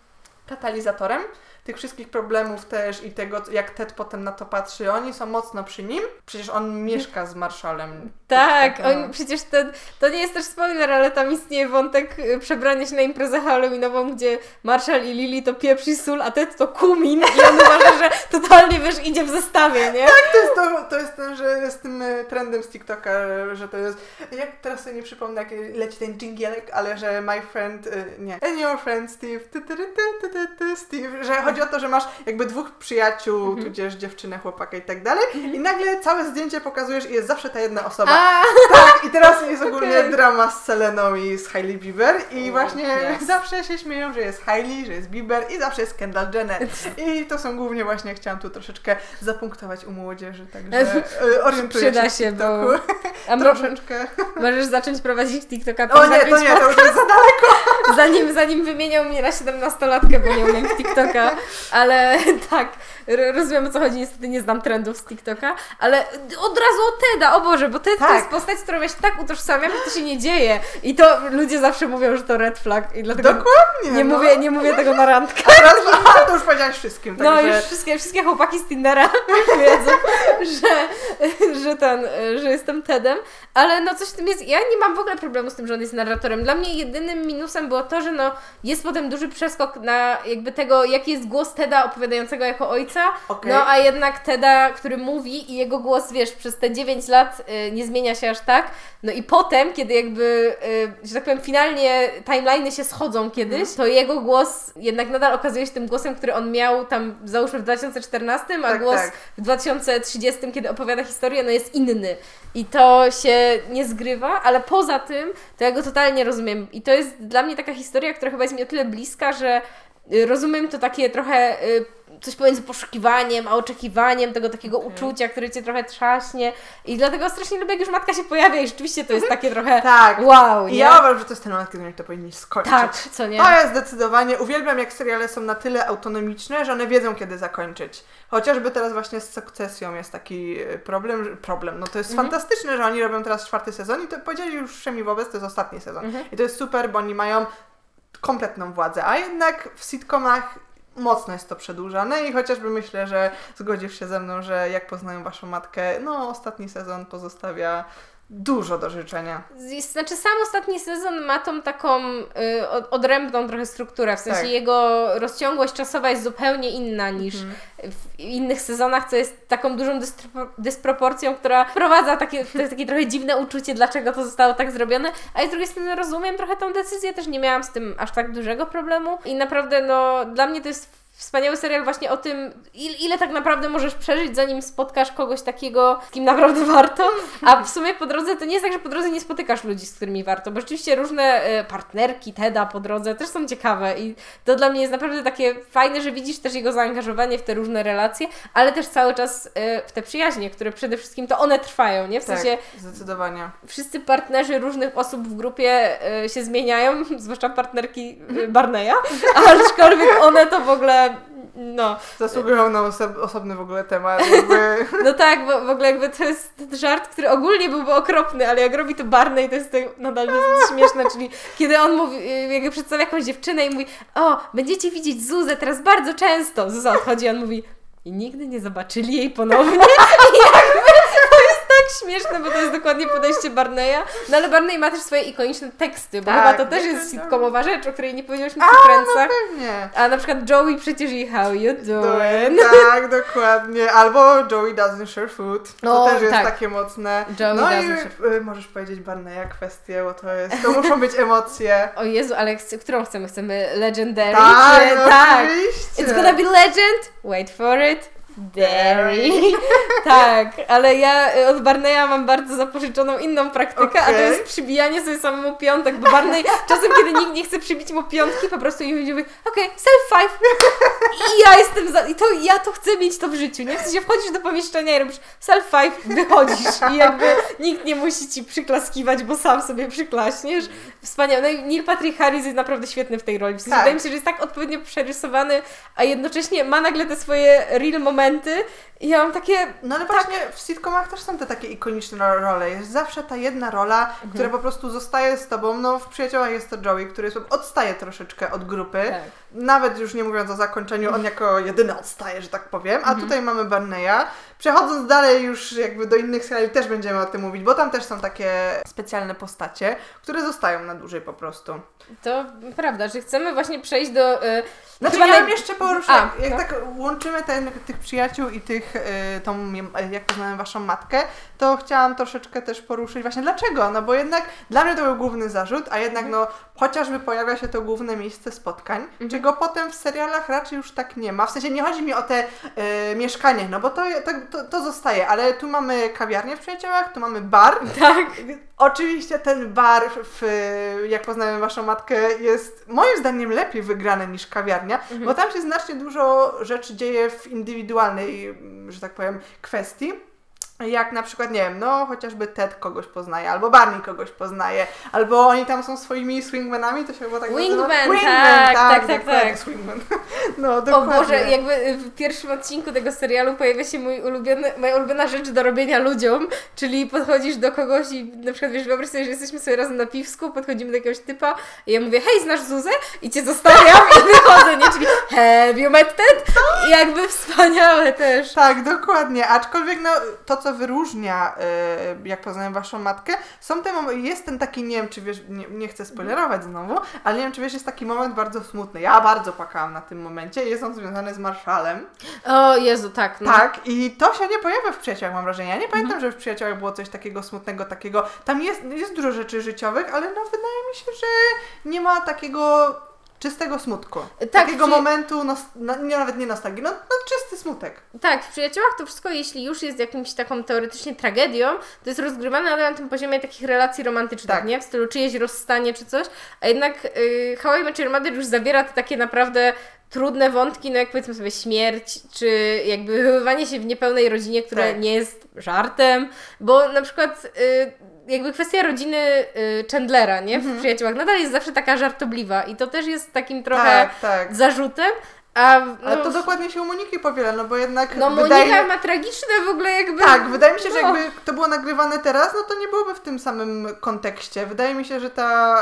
katalizatorem tych wszystkich problemów też i tego, jak Ted potem na to patrzy. Oni są mocno przy nim. Przecież on mieszka z Marshallem. Tak, on, przecież to, to nie jest też spoiler, ale tam istnieje wątek y, przebrania się na imprezę halloweenową, gdzie Marshall i Lily to pieprz i sól, a Ted to kumin i on uważa, że totalnie, wiesz, idzie w zestawie, nie? To jest, to, to jest ten, że z tym e, trendem z TikToka, że to jest. Jak teraz sobie nie przypomnę, jak leci ten dżingielek, ale że my friend. e, Nie. And your friend Steve. Ty, ty, ty, ty, ty, ty, Steve. Że chodzi o to, że masz jakby dwóch przyjaciół, Mhm. tudzież dziewczynę, chłopaka i tak dalej. I nagle całe zdjęcie pokazujesz i jest zawsze ta jedna osoba. A, Tak, i teraz jest ogólnie Okej. drama z Seleną i z Hailey Bieber i O, właśnie yes. zawsze się śmieją, że jest Hailey, że jest Bieber i zawsze jest Kendall Jenner. I to są głównie właśnie, chciałam tu troszeczkę zapunktować u młodzieży, także e, orientuję Przyda się, a mo- Troszeczkę. możesz zacząć prowadzić TikToka O nie, to nie, to już jest za daleko. zanim, zanim wymieniał mnie na 17-latkę, bo nie umiem TikToka, ale tak, rozumiem o co chodzi, niestety nie znam trendów z TikToka, ale od razu o Teda, o Boże, bo Ted to Tak. jest postać, z którą ja się tak utożsamiam, że to się nie dzieje i to ludzie zawsze mówią, że to red flag i dlatego Dokładnie. nie, no. mówię, nie mówię tego na randkę. A teraz, aha, to już powiedziałaś wszystkim, No także... już wszystkie, wszystkie chłopaki z Tindera wiedzą, że, że ten, że jestem Tedem, ale no coś w tym jest, ja nie mam w ogóle problemu z tym, że on jest narratorem. Dla mnie jedynym minusem było to, że no jest potem duży przeskok na jakby tego, jaki jest głos Teda opowiadającego jako ojca, Okej. no a jednak Teda, który mówi i jego głos, wiesz, przez te 9 lat y, nie zmienia się aż tak, no i potem, kiedy jakby, y, że tak powiem, finalnie timeliny się schodzą kiedyś, Mhm. to jego głos jednak nadal okazuje się tym głosem, który on miał tam załóżmy w 2014, a Tak, głos tak. w 2030, kiedy opowiada historię, no jest inny. I to się nie zgrywa, ale poza tym, to ja go totalnie rozumiem. I to jest dla mnie taka historia, która chyba jest mi o tyle bliska, że y, rozumiem to takie trochę y, coś pomiędzy poszukiwaniem, a oczekiwaniem tego takiego uczucia, które cię trochę trzaśnie. I dlatego strasznie lubię, jak już matka się pojawia i rzeczywiście to jest takie trochę Tak. wow, nie? ja uważam, że to jest ten moment, kiedy to powinni skończyć. Tak, co nie? To jest zdecydowanie. Uwielbiam, jak seriale są na tyle autonomiczne, że one wiedzą, kiedy zakończyć. Chociażby teraz właśnie z sukcesją jest taki e, problem. Problem. No to jest Mhm. fantastyczne, że oni robią teraz czwarty sezon i to powiedzieli już wszemi wobec, to jest ostatni sezon. Mhm. I to jest super, bo oni mają kompletną władzę. A jednak w sitcomach mocno jest to przedłużane i chociażby myślę, że zgodzisz się ze mną, że jak poznają waszą matkę, no ostatni sezon pozostawia dużo do życzenia. Znaczy sam ostatni sezon ma tą taką y, od- odrębną trochę strukturę, w sensie Tak. jego rozciągłość czasowa jest zupełnie inna niż w innych sezonach, co jest taką dużą dystro- dysproporcją, która wprowadza takie, takie trochę dziwne uczucie, dlaczego to zostało tak zrobione, a z drugiej strony rozumiem trochę tą decyzję, też nie miałam z tym aż tak dużego problemu i naprawdę no dla mnie to jest wspaniały serial właśnie o tym, ile, ile tak naprawdę możesz przeżyć, zanim spotkasz kogoś takiego, z kim naprawdę warto. A w sumie po drodze to nie jest tak, że po drodze nie spotykasz ludzi, z którymi warto, bo rzeczywiście różne e, partnerki Teda po drodze też są ciekawe i to dla mnie jest naprawdę takie fajne, że widzisz też jego zaangażowanie w te różne relacje, ale też cały czas e, w te przyjaźnie, które przede wszystkim to one trwają, nie? W Tak, sensie zdecydowanie. wszyscy partnerzy różnych osób w grupie e, się zmieniają, zwłaszcza partnerki Barneya, aczkolwiek one to w ogóle, no, Zasługują na oso- osobny w ogóle temat. Jakby... no tak, bo w ogóle jakby to jest ten żart, który ogólnie byłby okropny, ale jak robi to Barney, to jest to nadal śmieszne, czyli kiedy on mówi, jakby przedstawia jakąś dziewczynę i mówi, o, będziecie widzieć Zuzę teraz bardzo często. Zuza odchodzi, on mówi, i nigdy nie zobaczyli jej ponownie. I jakby śmieszne, bo to jest dokładnie podejście Barneya. No ale Barney ma też swoje ikoniczne teksty, bo Tak, chyba to też jest sitcomowa rzecz, o której nie powiedzieliśmy przy Friendsach. Pewnie. A na przykład Joey przecież i How you doing? Doing. Tak, dokładnie. Albo Joey doesn't share food. To No, też jest tak. takie mocne. Joey no i share y, możesz powiedzieć Barneya kwestię, bo to jest, to muszą być emocje. O Jezu, ale chce, którą chcemy? Chcemy Legendary? Tak, czy... no tak. oczywiście. It's gonna be legend. Wait for it. Dairy. tak, ale ja y, od Barneya mam bardzo zapożyczoną inną praktykę, a to jest przybijanie sobie samemu piątek, bo Barney czasem, kiedy nikt nie chce przybić mu piątki, po prostu i mówi, okej, self five. I ja jestem za... I to ja to chcę mieć to w życiu, nie? W sensie wchodzisz do pomieszczenia i robisz self five, wychodzisz i jakby nikt nie musi ci przyklaskiwać, bo sam sobie przyklaśniesz. Wspaniale. No i Neil Patrick Harris jest naprawdę świetny w tej roli. W sensie Tak. Wydaje mi się, że jest tak odpowiednio przerysowany, a jednocześnie ma nagle te swoje real momenty i ja mam takie... No ale Tak. właśnie w sitcomach też są te takie ikoniczne ro- role. Jest zawsze ta jedna rola, Mhm. która po prostu zostaje z tobą. No w Przyjaciołach jest to Joey, który jest, odstaje troszeczkę od grupy. Tak. Nawet już nie mówiąc o zakończeniu, on jako jedyny odstaje, że tak powiem. A Mhm. tutaj mamy Barneya. Przechodząc dalej już jakby do innych seriali też będziemy o tym mówić, bo tam też są takie specjalne postacie, które zostają na dłużej po prostu. To prawda, że chcemy właśnie przejść do... y, Znaczy ja bym jeszcze poruszyć, A, jak, jak no. tak łączymy ten, tych przyjaciół i tych, y, tą, jak poznałem waszą matkę, to chciałam troszeczkę też poruszyć właśnie dlaczego, no bo jednak dla mnie to był główny zarzut, a jednak Mhm. no chociażby pojawia się to główne miejsce spotkań, czego potem w serialach raczej już tak nie ma, w sensie nie chodzi mi o te y, mieszkanie, no bo to, to, to, to zostaje, ale tu mamy kawiarnię w przyjaciołach, tu mamy bar, Tak. Oczywiście ten bar, w, jak poznałem waszą matkę, jest moim zdaniem lepiej wygrany niż kawiarnia, Mhm. bo tam się znacznie dużo rzeczy dzieje w indywidualnej, że tak powiem, kwestii. Jak na przykład, nie wiem, no chociażby Ted kogoś poznaje, albo Barney kogoś poznaje, albo oni tam są swoimi swingmanami, to się chyba tak Wingman, nazywa? tak, tak, tak, dokładnie, tak. Swingman. No, O dokładnie. Boże, jakby w pierwszym odcinku tego serialu pojawia się mój ulubiony, moja ulubiona rzecz do robienia ludziom, czyli podchodzisz do kogoś i na przykład wiesz, wyobraź sobie, że jesteśmy sobie razem na piwsku, podchodzimy do jakiegoś typa i ja mówię, hej, znasz Zuzę? I cię zostawiam i wychodzę, nie? Czyli have you met Ted? I jakby wspaniałe też. Tak, dokładnie. Aczkolwiek no, to, co wyróżnia, y, jak poznałem waszą matkę, są te mom- jest ten taki, nie wiem, czy wiesz, nie, nie chcę spoilerować znowu, ale nie wiem, czy wiesz, jest taki moment bardzo smutny. Ja bardzo płakałam na tym momencie jest on związany z Marszalem. O Jezu, tak. No. Tak, i to się nie pojawia w Przyjaciołach, mam wrażenie. Ja nie pamiętam, że w Przyjaciołach było coś takiego smutnego, takiego... Tam jest, jest dużo rzeczy życiowych, ale no wydaje mi się, że nie ma takiego czystego smutku. Tak, takiego przy- momentu, no, nie, nawet nie nostalgii, no, no czysty smutek. Tak, w przyjaciołach to wszystko, jeśli już jest jakimś taką teoretycznie tragedią, to jest rozgrywane nadal na tym poziomie takich relacji romantycznych, Tak. nie? W stylu czyjeś rozstanie czy coś, a jednak yy, How I Met Your Mother już zawiera te takie naprawdę trudne wątki, no jak powiedzmy sobie śmierć, czy jakby wychowywanie się w niepełnej rodzinie, które Tak. nie jest żartem, bo na przykład yy, jakby kwestia rodziny yy, Chandlera, nie? W przyjaciołach nadal jest zawsze taka żartobliwa i to też jest takim trochę Tak, tak. zarzutem, a no, Ale to dokładnie się u Moniki powiela, no bo jednak no wydaje Monika ma tragiczne w ogóle jakby... Tak, wydaje mi się, że No. jakby to było nagrywane teraz, no to nie byłoby w tym samym kontekście. Wydaje mi się, że ta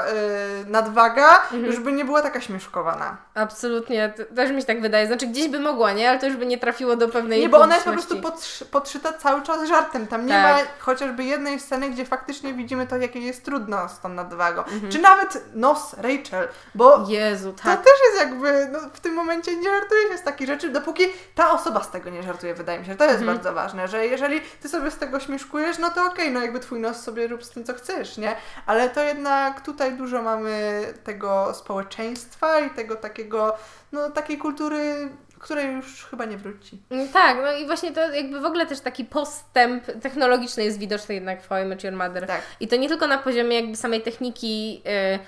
y, nadwaga Mhm. już by nie była taka śmieszkowana. Absolutnie, to też mi się tak wydaje. Znaczy gdzieś by mogła, nie? Ale to już by nie trafiło do pewnej Nie, bo ona jest po prostu podszy- podszyta cały czas żartem. Tam nie Tak. ma chociażby jednej sceny, gdzie faktycznie widzimy to, jakie jest trudno z tą nadwagą. Mhm. Czy nawet nos Rachel, bo Jezu, to tak. też jest jakby, no, w tym momencie nie żartuje się z takich rzeczy, dopóki ta osoba z tego nie żartuje, wydaje mi się. To jest Mhm. bardzo ważne, że jeżeli ty sobie z tego śmieszkujesz, no to okej, no jakby twój nos sobie rób z tym, co chcesz, nie? Ale to jednak tutaj dużo mamy tego społeczeństwa i tego takiego, no takiej kultury, której już chyba nie wróci. Mm, Tak, no i właśnie to jakby w ogóle też taki postęp technologiczny jest widoczny jednak w How I Met Your Mother. Tak. I to nie tylko na poziomie jakby samej techniki y,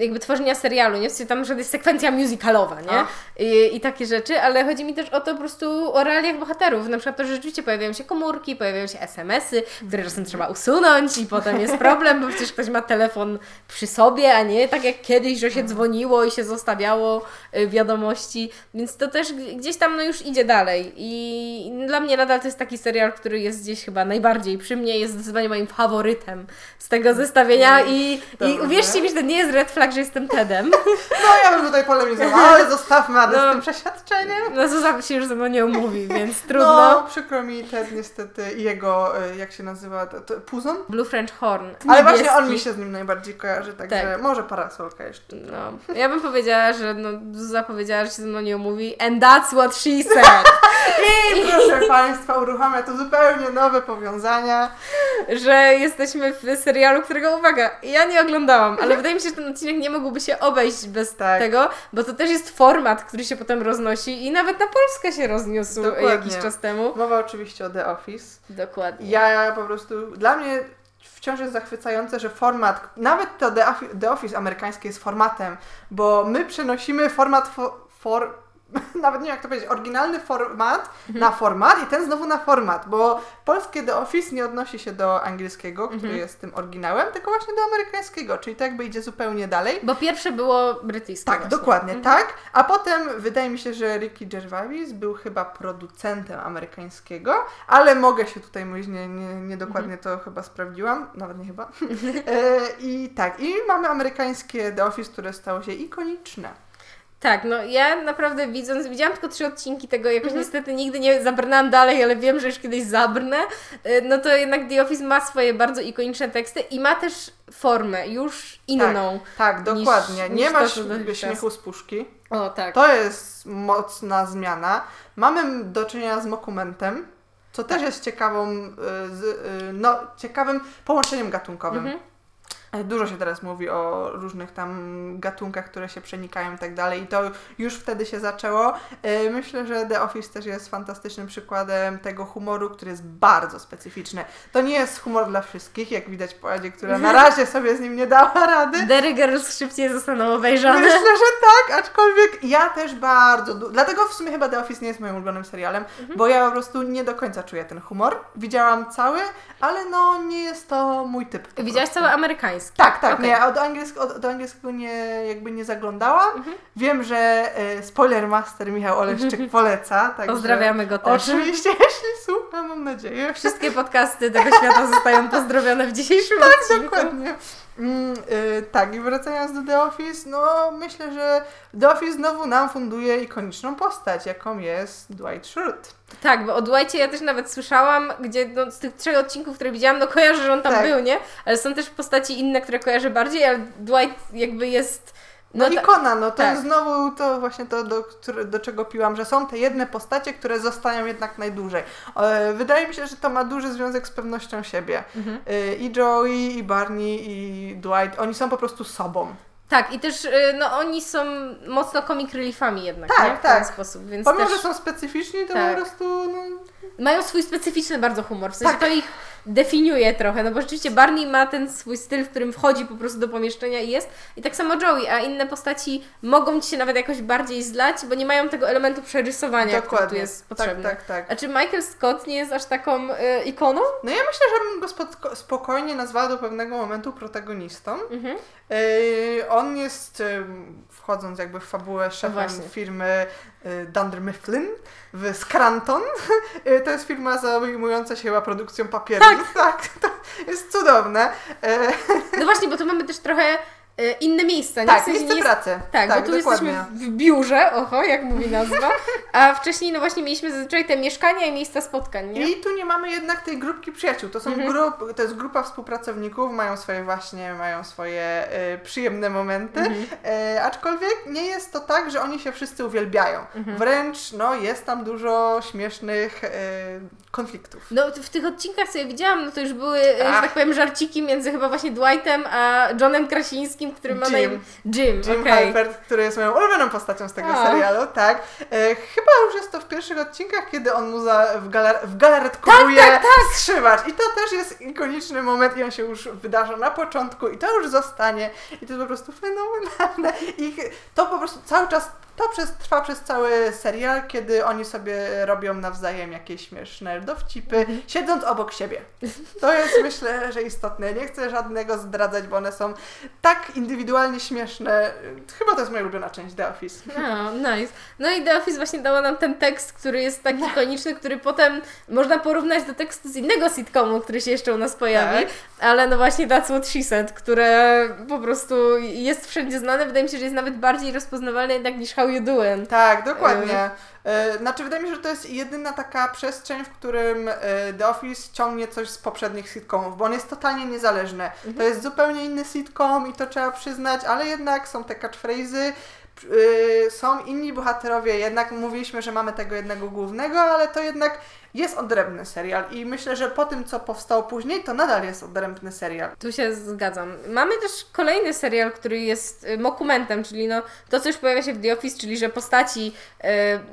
jakby tworzenia serialu, nie? W sensie tam, że jest sekwencja musicalowa, nie? A. I, I takie rzeczy, ale chodzi mi też o to po prostu o realiach bohaterów. Na przykład to, że rzeczywiście pojawiają się komórki, pojawiają się SMS-y, które czasem trzeba usunąć i potem jest problem, bo przecież ktoś ma telefon przy sobie, a nie tak jak kiedyś, że się dzwoniło i się zostawiało y, wiadomości, więc to też gdzieś tam no już idzie dalej i dla mnie nadal to jest taki serial, który jest gdzieś chyba najbardziej przy mnie, jest zdecydowanie moim faworytem z tego zestawienia i, i Dobrze. uwierzcie mi, że to nie jest red flag, że jestem Tedem. No ja bym tutaj polemizowała, ale zostawmy Adę No. z tym przeświadczeniem. No Zuza się już ze mną nie umówi, więc trudno. No, przykro mi Ted niestety i jego, y, jak się nazywa, to, to, Puzon? Blue French Horn. Ale niebieski. właśnie on mi się z nim najbardziej kojarzy, także Tak. może parasolka jeszcze. No, ja bym powiedziała, że no, Zuza powiedziała, że się ze mną nie umówi and that's what she said. I proszę Państwa, uruchamia tu zupełnie nowe powiązania. Że jesteśmy w serialu, którego, uwaga, ja nie oglądałam, ale wydaje mi się, że ten odcinek nie mógłby się obejść bez Tak. tego, bo to też jest format, który się potem roznosi i nawet na Polskę się rozniósł Dokładnie. jakiś czas temu. Mowa oczywiście o The Office. Dokładnie. Ja po prostu, dla mnie wciąż jest zachwycające, że format, nawet to The Office, amerykańskie jest formatem, bo my przenosimy format for, for nawet nie wiem jak to powiedzieć, oryginalny format na format i ten znowu na format, bo polskie The Office nie odnosi się do angielskiego, który Mhm. jest tym oryginałem, tylko właśnie do amerykańskiego, czyli to jakby idzie zupełnie dalej. Bo pierwsze było brytyjskie. Tak, właśnie. dokładnie, Mhm. tak. A potem wydaje mi się, że Ricky Gervais był chyba producentem amerykańskiego, ale mogę się tutaj mówić, nie, nie, nie dokładnie Mhm. to chyba sprawdziłam, nawet nie chyba. E, I tak, i mamy amerykańskie The Office, które stało się ikoniczne. Tak, no ja naprawdę widząc, widziałam tylko trzy odcinki tego, jakoś Mhm. niestety nigdy nie zabrnęłam dalej, ale wiem, że już kiedyś zabrnę, y, no to jednak The Office ma swoje bardzo ikoniczne teksty i ma też formę już inną. Tak, Niż- dokładnie. niż nie to, masz dotychczas. śmiechu z puszki. O tak. To jest mocna zmiana. Mamy do czynienia z dokumentem, co też jest ciekawą, y, y, no, ciekawym połączeniem gatunkowym. Mhm. Dużo się teraz mówi o różnych tam gatunkach, które się przenikają i tak dalej i to już wtedy się zaczęło. E, Myślę, że The Office też jest fantastycznym przykładem tego humoru, który jest bardzo specyficzny. To nie jest humor dla wszystkich, jak widać po Adzie, która na razie sobie z nim nie dała rady. Derry Girls szybciej zostaną obejrzane. Myślę, że tak, aczkolwiek ja też bardzo. Dlatego w sumie chyba The Office nie jest moim ulubionym serialem, Mhm. bo ja po prostu nie do końca czuję ten humor. Widziałam cały, ale no nie jest to mój typ. Widziałaś cały amerykański. Tak, tak, Okej. nie, a do, angielskiego, do angielskiego nie, jakby nie zaglądałam. Mhm. Wiem, że e, spoiler master Michał Oleszczyk poleca. Także Pozdrawiamy go też. Oczywiście, jeśli słucha, mam nadzieję. Wszystkie podcasty tego świata zostają pozdrowione w dzisiejszym Tak, odcinku. dokładnie. Mm, y, tak, i wracając do The Office, no myślę, że The Office znowu nam funduje ikoniczną postać, jaką jest Dwight Schrute. Tak, bo o Dwightie ja też nawet słyszałam, gdzie no, z tych trzech odcinków, które widziałam, no kojarzę, że on tam Tak. był, nie? Ale są też postaci inne, które kojarzę bardziej, ale Dwight jakby jest... No, ta- ikona, no to tak. jest znowu to właśnie to, do, do czego piłam, że są te jedne postacie, które zostają jednak najdłużej. Wydaje mi się, że to ma duży związek z pewnością siebie. Mhm. E, I Joey, i Barney, i Dwight, oni są po prostu sobą. Tak, i też y, no, oni są mocno comic reliefami jednak, Tak, nie? W tak. ten sposób, więc Pomimo, też że są specyficzni, to Tak. po prostu no, mają swój specyficzny bardzo humor, w sensie Tak. to ich definiuje trochę, no bo rzeczywiście Barney ma ten swój styl, w którym wchodzi po prostu do pomieszczenia i jest, i tak samo Joey, a inne postaci mogą Ci się nawet jakoś bardziej zlać, bo nie mają tego elementu przerysowania, który tu dokładnie. jest tak, potrzebny. tak, tak. A czy Michael Scott nie jest aż taką y, ikoną? No ja myślę, że bym go spoko- spokojnie nazwała do pewnego momentu protagonistą. Mhm. Yy, on jest, ym, wchodząc jakby w fabułę, szefem właśnie. firmy y, Dunder Mifflin w Scranton. Y, to jest firma zajmująca się chyba produkcją papieru. Tak, tak to jest cudowne. E, No właśnie, bo tu mamy też trochę inne miejsca, nie? Tak, w sensie miejsce nie pracy. Tak, tak bo tu dokładnie. jesteśmy w biurze, oho, jak mówi nazwa, a wcześniej no właśnie mieliśmy zazwyczaj te mieszkania i miejsca spotkań, nie? I tu nie mamy jednak tej grupki przyjaciół. To są Mhm. grup, to jest grupa współpracowników, mają swoje właśnie, mają swoje e, przyjemne momenty, Mhm. e, aczkolwiek nie jest to tak, że oni się wszyscy uwielbiają. Mhm. Wręcz no, jest tam dużo śmiesznych e, konfliktów. No w tych odcinkach, co ja widziałam, no to już były, e, że Ach. tak powiem, żarciki między chyba właśnie Dwightem a Johnem Krasińskim, który ma na Jim. imię Jim. Jim okej. Halpert, który jest moją ulubioną postacią z tego A. serialu, tak. E, chyba już jest to w pierwszych odcinkach, kiedy on mu za, w, galar, w galaretkowuje Tak, tak, tak. strzywacz. I to też jest ikoniczny moment i on się już wydarza na początku i to już zostanie. I to jest po prostu fenomenalne. I to po prostu cały czas, to przez, trwa przez cały serial, kiedy oni sobie robią nawzajem jakieś śmieszne dowcipy, Mhm. siedząc obok siebie. To jest myślę, że istotne. Nie chcę żadnego zdradzać, bo one są tak indywidualnie śmieszne. Chyba to jest moja ulubiona część The Office. No, nice. No i The Office właśnie dało nam ten tekst, który jest tak ikoniczny, który potem można porównać do tekstu z innego sitcomu, który się jeszcze u nas pojawi, Tak. ale no właśnie That's What She Said, które po prostu jest wszędzie znane, wydaje mi się, że jest nawet bardziej rozpoznawalne jednak niż How You Doing. Tak, dokładnie. E, Znaczy, wydaje mi się, że to jest jedyna taka przestrzeń, w którym e, The Office ciągnie coś z poprzednich sitcomów, bo on jest totalnie niezależny. To jest zupełnie inny sitcom i to trzeba przyznać, ale jednak są te catchphrase'y, y, są inni bohaterowie, jednak mówiliśmy, że mamy tego jednego głównego, ale to jednak jest odrębny serial i myślę, że po tym, co powstało później, to nadal jest odrębny serial. Tu się zgadzam. Mamy też kolejny serial, który jest y, dokumentem, czyli no to, co już pojawia się w The Office, czyli że postaci y,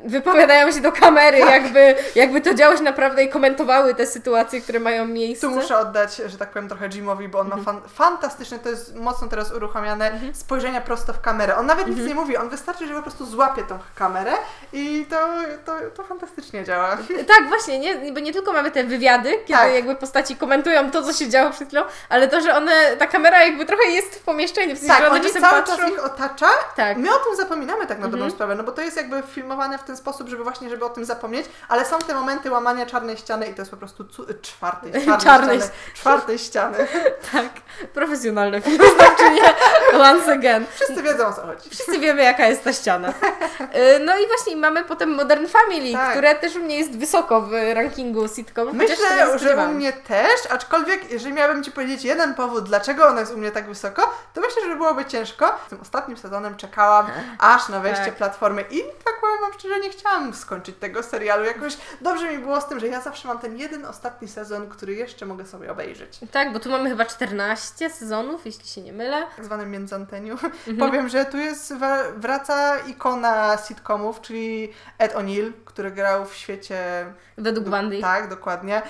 wypowiadają się do kamery, Tak. jakby, jakby to działo się naprawdę i komentowały te sytuacje, które mają miejsce. Tu muszę oddać, że tak powiem, trochę Jimowi, bo on Mhm. ma fan, fantastyczne, to jest mocno teraz uruchamiane, spojrzenia prosto w kamerę. On nawet Mhm. nic nie mówi, on wystarczy, że po prostu złapie tą kamerę i to, to, to fantastycznie działa. Tak, właśnie, nie, bo nie tylko mamy te wywiady, kiedy Tak. jakby postaci komentują to, co się działo przed chwilą, ale to, że one, ta kamera jakby trochę jest w pomieszczeniu, w sensie, że Tak, one oni czasem cały patrzą... czas ich otacza. Tak. My o tym zapominamy tak na dobrą Mhm. sprawę, no bo to jest jakby filmowane w ten sposób, żeby właśnie, żeby o tym zapomnieć, ale są te momenty łamania czarnej ściany i to jest po prostu cu- czwartej, czarnej, Czarnej ściany, czwartej ściany. Tak, profesjonalne filmoznawczynie, once again. Wszyscy wiedzą o co chodzi. Wszyscy wiemy, jaka jest ta ściana. Y, No i właśnie mamy potem Modern Family, Tak. które też u mnie jest wysoko w rankingu sitcomów. Myślę, że u mnie też, aczkolwiek jeżeli miałabym Ci powiedzieć jeden powód, dlaczego ona jest u mnie tak wysoko, to myślę, że byłoby ciężko. Z tym ostatnim sezonem czekałam aż na wejście Tak. platformy i tak powiem Wam szczerze, nie chciałam skończyć tego serialu. Jakoś dobrze mi było z tym, że ja zawsze mam ten jeden ostatni sezon, który jeszcze mogę sobie obejrzeć. Tak, bo tu mamy chyba 14 sezonów, jeśli się nie mylę. tak zwanym międzanteniu. Mhm. Powiem, że tu jest, wraca ikona sitcomów, czyli Ed O'Neill, który grał w świecie Według. Tak, dokładnie.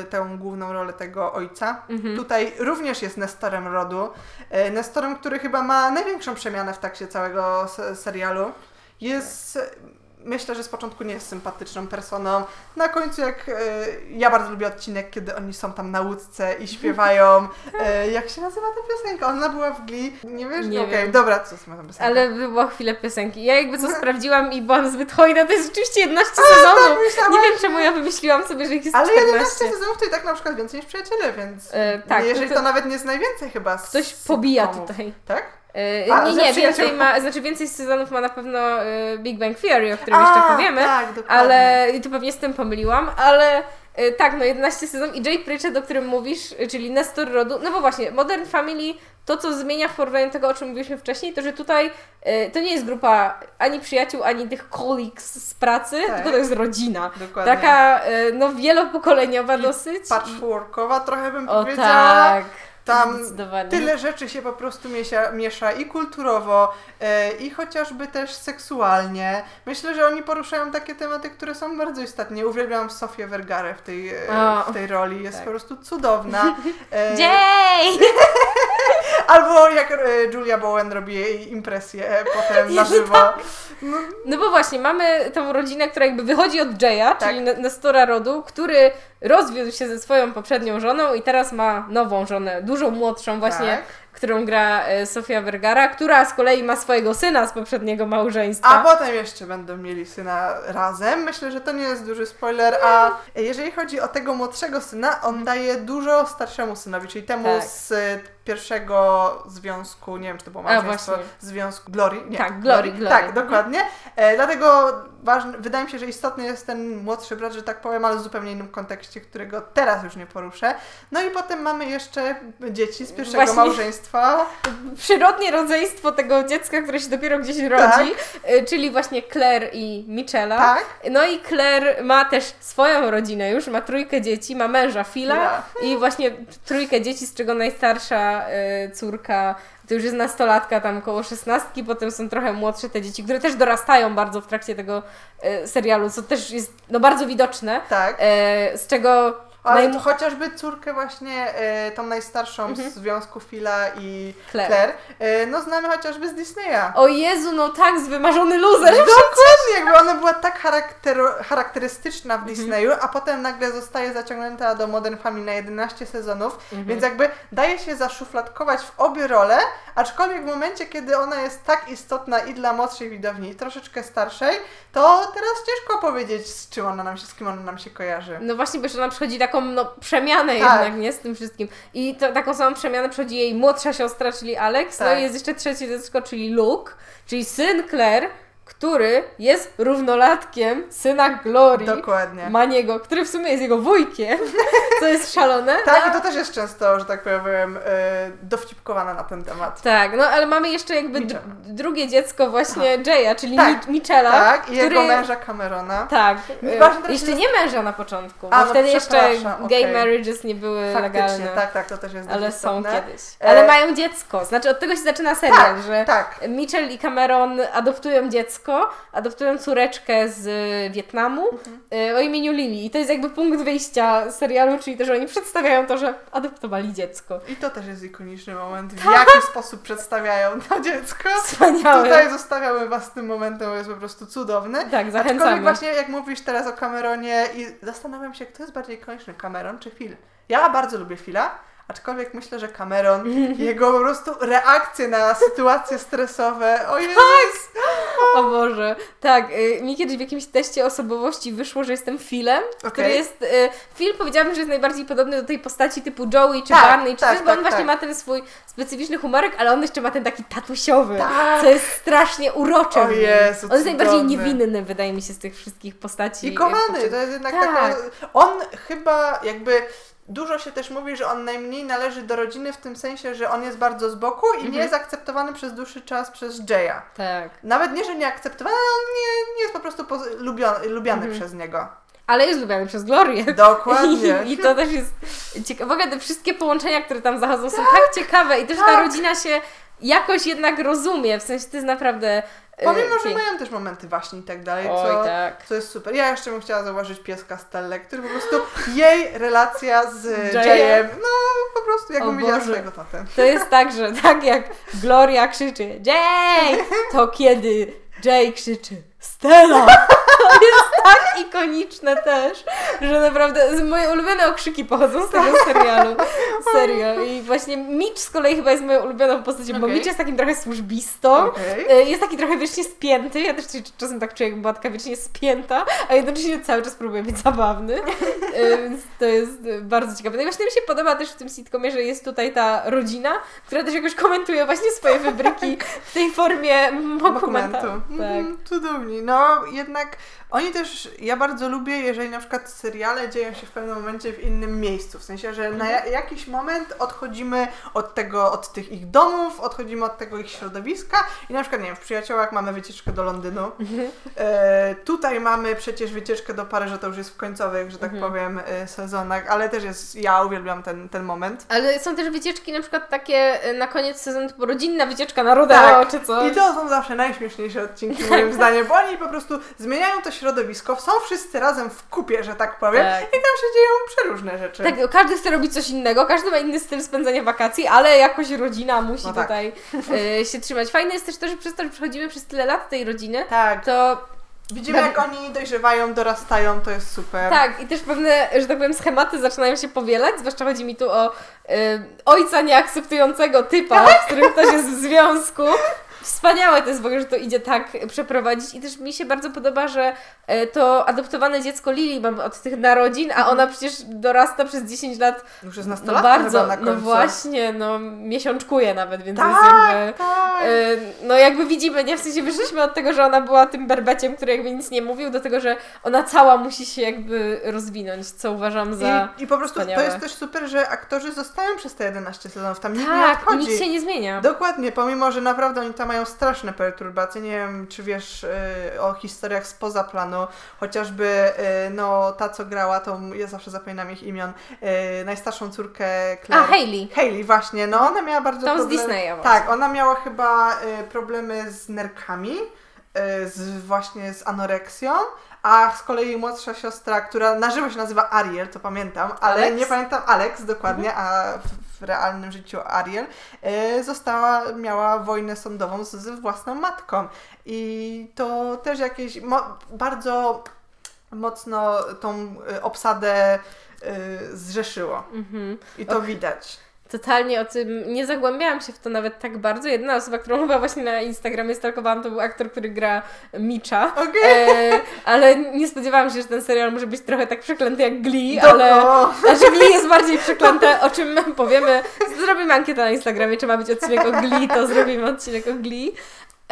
Y, Tę główną rolę tego ojca. Mhm. Tutaj również jest Nestorem rodu. Y, Nestorem, który chyba ma największą przemianę w trakcie całego se- serialu. Jest, myślę, że z początku nie jest sympatyczną personą. Na końcu, jak y, ja bardzo lubię odcinek, kiedy oni są tam na łódce i śpiewają. y, jak się nazywa ta piosenka? Ona była w Glee. Nie wiesz? Nie Okej, wiem. dobra, co jest ta piosenka? Ale była chwilę piosenki. Ja jakby co sprawdziłam i byłam zbyt hojna, to jest rzeczywiście 11 tak, sezonów. Nie wiem czemu ja wymyśliłam sobie, że ich jest Ale 14. 11 sezonów to i tak na przykład więcej niż przyjaciele, więc E, tak, jeżeli to- to, nawet nie jest najwięcej chyba. z Ktoś pobija sitcomów. tutaj. Tak? A, nie, że nie, przyjaciół. więcej ma, znaczy więcej sezonów ma na pewno e, Big Bang Theory, o którym A, jeszcze powiemy. Tak, dokładnie. Ale i to pewnie z tym pomyliłam, ale e, tak, no 11 sezon i Jay Pritchett, o którym mówisz, czyli Nestor Rodu, no bo właśnie, Modern Family, to co zmienia w porównaniu do tego, o czym mówiliśmy wcześniej, to że tutaj to nie jest grupa ani przyjaciół, ani tych colleagues z pracy, Tak. tylko to jest rodzina. Dokładnie. Taka, no wielopokoleniowa I dosyć. Patchworkowa trochę bym O powiedziała. tak, Tam tyle rzeczy się po prostu miesza, miesza i kulturowo, e, i chociażby też seksualnie. Myślę, że oni poruszają takie tematy, które są bardzo istotne. Uwielbiam Sofię Vergara w tej, e, O, w tej roli. Jest tak. po prostu cudowna. Jay! albo jak e, Julia Bowen robi jej impresję potem na Jezu, żywo. No, No bo właśnie, mamy tą rodzinę, która jakby wychodzi od Jaya, Tak. czyli Nestora rodu, który rozwiódł się ze swoją poprzednią żoną i teraz ma nową żonę, dużo młodszą właśnie, Tak. którą gra e, Sofia Vergara, która z kolei ma swojego syna z poprzedniego małżeństwa. A potem jeszcze będą mieli syna razem. Myślę, że to nie jest duży spoiler, a jeżeli chodzi o tego młodszego syna, on daje dużo starszemu synowi, czyli temu Tak. z pierwszego związku, nie wiem czy to było małżeństwo, związku Glory. Nie, Tak, Glory, Glory. Tak, dokładnie. E, dlatego ważny, wydaje mi się, że istotny jest ten młodszy brat, że tak powiem, ale w zupełnie innym kontekście, którego teraz już nie poruszę. No i potem mamy jeszcze dzieci z pierwszego Właśnie. małżeństwa. Przyrodnie rodzeństwo tego dziecka, które się dopiero gdzieś rodzi, y, czyli właśnie Claire i Michela. Tak. No i Claire ma też swoją rodzinę już, ma trójkę dzieci, ma męża Phila Phila. i właśnie trójkę dzieci, z czego najstarsza y, córka to już jest nastolatka, tam koło szesnastki, potem są trochę młodsze te dzieci, które też dorastają bardzo w trakcie tego y, serialu, co też jest no, bardzo widoczne, Tak. y, z czego Ale najm- chociażby córkę właśnie, e, tą najstarszą z związku Phila i Mhm. Claire. Claire, e, no znamy chociażby z Disneya. O Jezu, no tak, z wymarzony loser. Dokładnie, jakby ona była tak charakter- charakterystyczna Mhm. w Disneyu, a potem nagle zostaje zaciągnięta do Modern Family na 11 sezonów, Mhm. więc jakby daje się zaszufladkować w obie role, aczkolwiek w momencie, kiedy ona jest tak istotna i dla młodszej widowni, i troszeczkę starszej, to teraz ciężko powiedzieć, z czym ona nam się, z kim ona nam się kojarzy. No właśnie, bo jeszcze ona przychodzi taką no, przemianę Tak. jednak, nie? Z tym wszystkim. I to, taką samą przemianę przychodzi jej młodsza siostra, czyli Alex, no Tak. i jest jeszcze trzecie dziecko, czyli Luke, czyli syn Claire, który jest równolatkiem syna Glory, Dokładnie. Maniego, który w sumie jest jego wujkiem, co jest szalone. Tak, no, i to też jest często, że tak powiem, e, dowcipkowana na ten temat. tak, no ale mamy jeszcze jakby d- drugie dziecko właśnie Jaya, czyli Tak. Mi- Michela, Tak, i który... jego męża Camerona. Tak, teraz jeszcze jest- nie męża na początku, bo A, no wtedy jeszcze gay okej. marriages nie były Faktycznie, legalne. tak, tak, to też jest Ale są kiedyś. E, Ale mają dziecko. Znaczy od tego się zaczyna serial, Tak, że tak. Mitchell i Cameron adoptują dziecko, adoptują córeczkę z Wietnamu Mhm. e, o imieniu Lily. I to jest jakby punkt wyjścia serialu, czyli to, że oni przedstawiają to, że adoptowali dziecko. I to też jest ikoniczny moment, w Tak. jaki sposób przedstawiają to dziecko. Wspaniałe. Tutaj zostawiamy Was z tym momentem, bo jest po prostu cudowny. Tak, Aczkolwiek zachęcamy. właśnie jak mówisz teraz o Cameronie i zastanawiam się, kto jest bardziej ikoniczny, Cameron czy Phil? Ja bardzo lubię Phila, aczkolwiek myślę, że Cameron, jego po prostu reakcje na sytuacje stresowe, o Jezus! O Boże. Tak, y, mi kiedyś w jakimś teście osobowości wyszło, że jestem Philem, który Okej. jest... Y, Phil powiedziałabym, że jest najbardziej podobny do tej postaci typu Joey czy Tak, Barney, czy tak, coś, bo on tak, właśnie tak. ma ten swój specyficzny humorek, ale on jeszcze ma ten taki tatusiowy, Tak. co jest strasznie urocze. O. Jezu, on jest najbardziej niewinny, wydaje mi się, z tych wszystkich postaci. I kochany, y, to jest jednak Tak. On chyba jakby... Dużo się też mówi, że on najmniej należy do rodziny w tym sensie, że on jest bardzo z boku i Mhm. nie jest akceptowany przez dłuższy czas przez Jaya. Tak. Nawet nie, że nie akceptowany, ale on nie, nie jest po prostu poz- lubiony, lubiany Mhm. przez niego. Ale jest lubiany przez Glorię. Dokładnie. I, I to też jest ciekawe. W ogóle te wszystkie połączenia, które tam zachodzą, są tak ciekawe i też ta tak. rodzina się jakoś jednak rozumie. W sensie to jest naprawdę. Pomimo, że piękne. mają też momenty właśnie i tak dalej, Oj, co, tak. co jest super. Ja jeszcze bym chciała zauważyć pieska Stellę, który po prostu jej relacja z Jayem? Jayem, no po prostu O jakbym widziała Boże. swojego tatę. To jest tak, że tak jak Gloria krzyczy Jay, to kiedy Jay krzyczy Stella. To jest tak ikoniczne też, że naprawdę moje ulubione okrzyki pochodzą z tego serialu. Serio. I właśnie Mitch z kolei chyba jest moją ulubioną postacią, bo Okej. Mitch jest takim trochę służbistą. E, Jest taki trochę wiecznie spięty. Ja też czasem tak czuję, jakby była taka wiecznie spięta, a jednocześnie cały czas próbuje być zabawny. E, Więc to jest bardzo ciekawe. No i właśnie mi się podoba też w tym sitcomie, że jest tutaj ta rodzina, która też jakoś komentuje właśnie swoje wybryki w tej formie Dokumentu. Tak. Mhm, cudowni. No jednak oni też, ja bardzo lubię, jeżeli na przykład seriale dzieją się w pewnym momencie w innym miejscu. W sensie, że na ja- jakiś moment odchodzimy od tego, od tych ich domów, odchodzimy od tego ich środowiska i na przykład, nie wiem, w Przyjaciołach mamy wycieczkę do Londynu. E, tutaj mamy przecież wycieczkę do Paryża, to już jest w końcowych, że tak Mhm. powiem, e, sezonach, ale też jest, ja uwielbiam ten, ten moment. Ale są też wycieczki na przykład takie e, na koniec sezonu, typu rodzinna wycieczka na rodeo Tak. czy coś. I to są zawsze najśmieszniejsze odcinki moim zdaniem, bo oni po prostu zmieniają to środowisko, są wszyscy razem w kupie, że tak powiem, Tak. i tam się dzieją przeróżne rzeczy. Tak, każdy chce robić coś innego, każdy ma inny styl spędzania wakacji, ale jakoś rodzina musi No tak. tutaj e, się trzymać. Fajne jest też to, że przez to, że przechodzimy przez tyle lat tej rodziny, Tak. to Widzimy jak oni dojrzewają, dorastają, to jest super. tak, i też pewne, że tak powiem, schematy zaczynają się powielać, zwłaszcza chodzi mi tu o e, ojca nieakceptującego typa, Tak. z którym ktoś jest w związku. Wspaniałe to jest w ogóle, że to idzie tak przeprowadzić i też mi się bardzo podoba, że e, to adoptowane dziecko Lili mamy od tych narodzin, a ona przecież dorasta przez 10 lat Już jest no nastolatka bardzo, na no końcu. właśnie, no miesiączkuje nawet, więc Tak, jest jakby... tak. e, No jakby widzimy, nie? W sensie wyszliśmy od tego, że ona była tym berbeciem, który jakby nic nie mówił, do tego, że ona cała musi się jakby rozwinąć, co uważam za... I, I po prostu wspaniałe. to jest też super, że aktorzy zostają przez te 11 sezonów. Tam nikt nie Tak, odchodzi. nic się nie zmienia. Dokładnie, pomimo, że naprawdę oni tam mają straszne perturbacje. Nie wiem, czy wiesz y, o historiach spoza planu, chociażby y, no ta, co grała, to ja zawsze zapominam ich imion, y, najstarszą córkę Claire. A, Hailey. Hailey, właśnie, no ona miała bardzo Tą z. Disneya właśnie. Tak, ona miała chyba y, problemy z nerkami, y, z, właśnie z anoreksją. A z kolei młodsza siostra, która na żywo się nazywa Ariel, to pamiętam, ale Alex? Mhm. nie pamiętam Alex dokładnie, a w, realnym życiu Ariel, y, została, miała wojnę sądową z, ze własną matką. I to też jakieś mo- bardzo mocno tą y, obsadę y, zrzeszyło. Mhm. I to widać. Totalnie o tym nie zagłębiałam się w to nawet tak bardzo. Jedna osoba, którą chyba właśnie na Instagramie stalkowałam, to był aktor, który gra Micza. Okej. E, ale nie spodziewałam się, że ten serial może być trochę tak przeklęty jak Glee, Do- ale... o. Znaczy Glee jest bardziej przeklęte, o czym powiemy. Zrobimy ankietę na Instagramie, czy ma być odcinek o Glee, to zrobimy odcinek o Glee.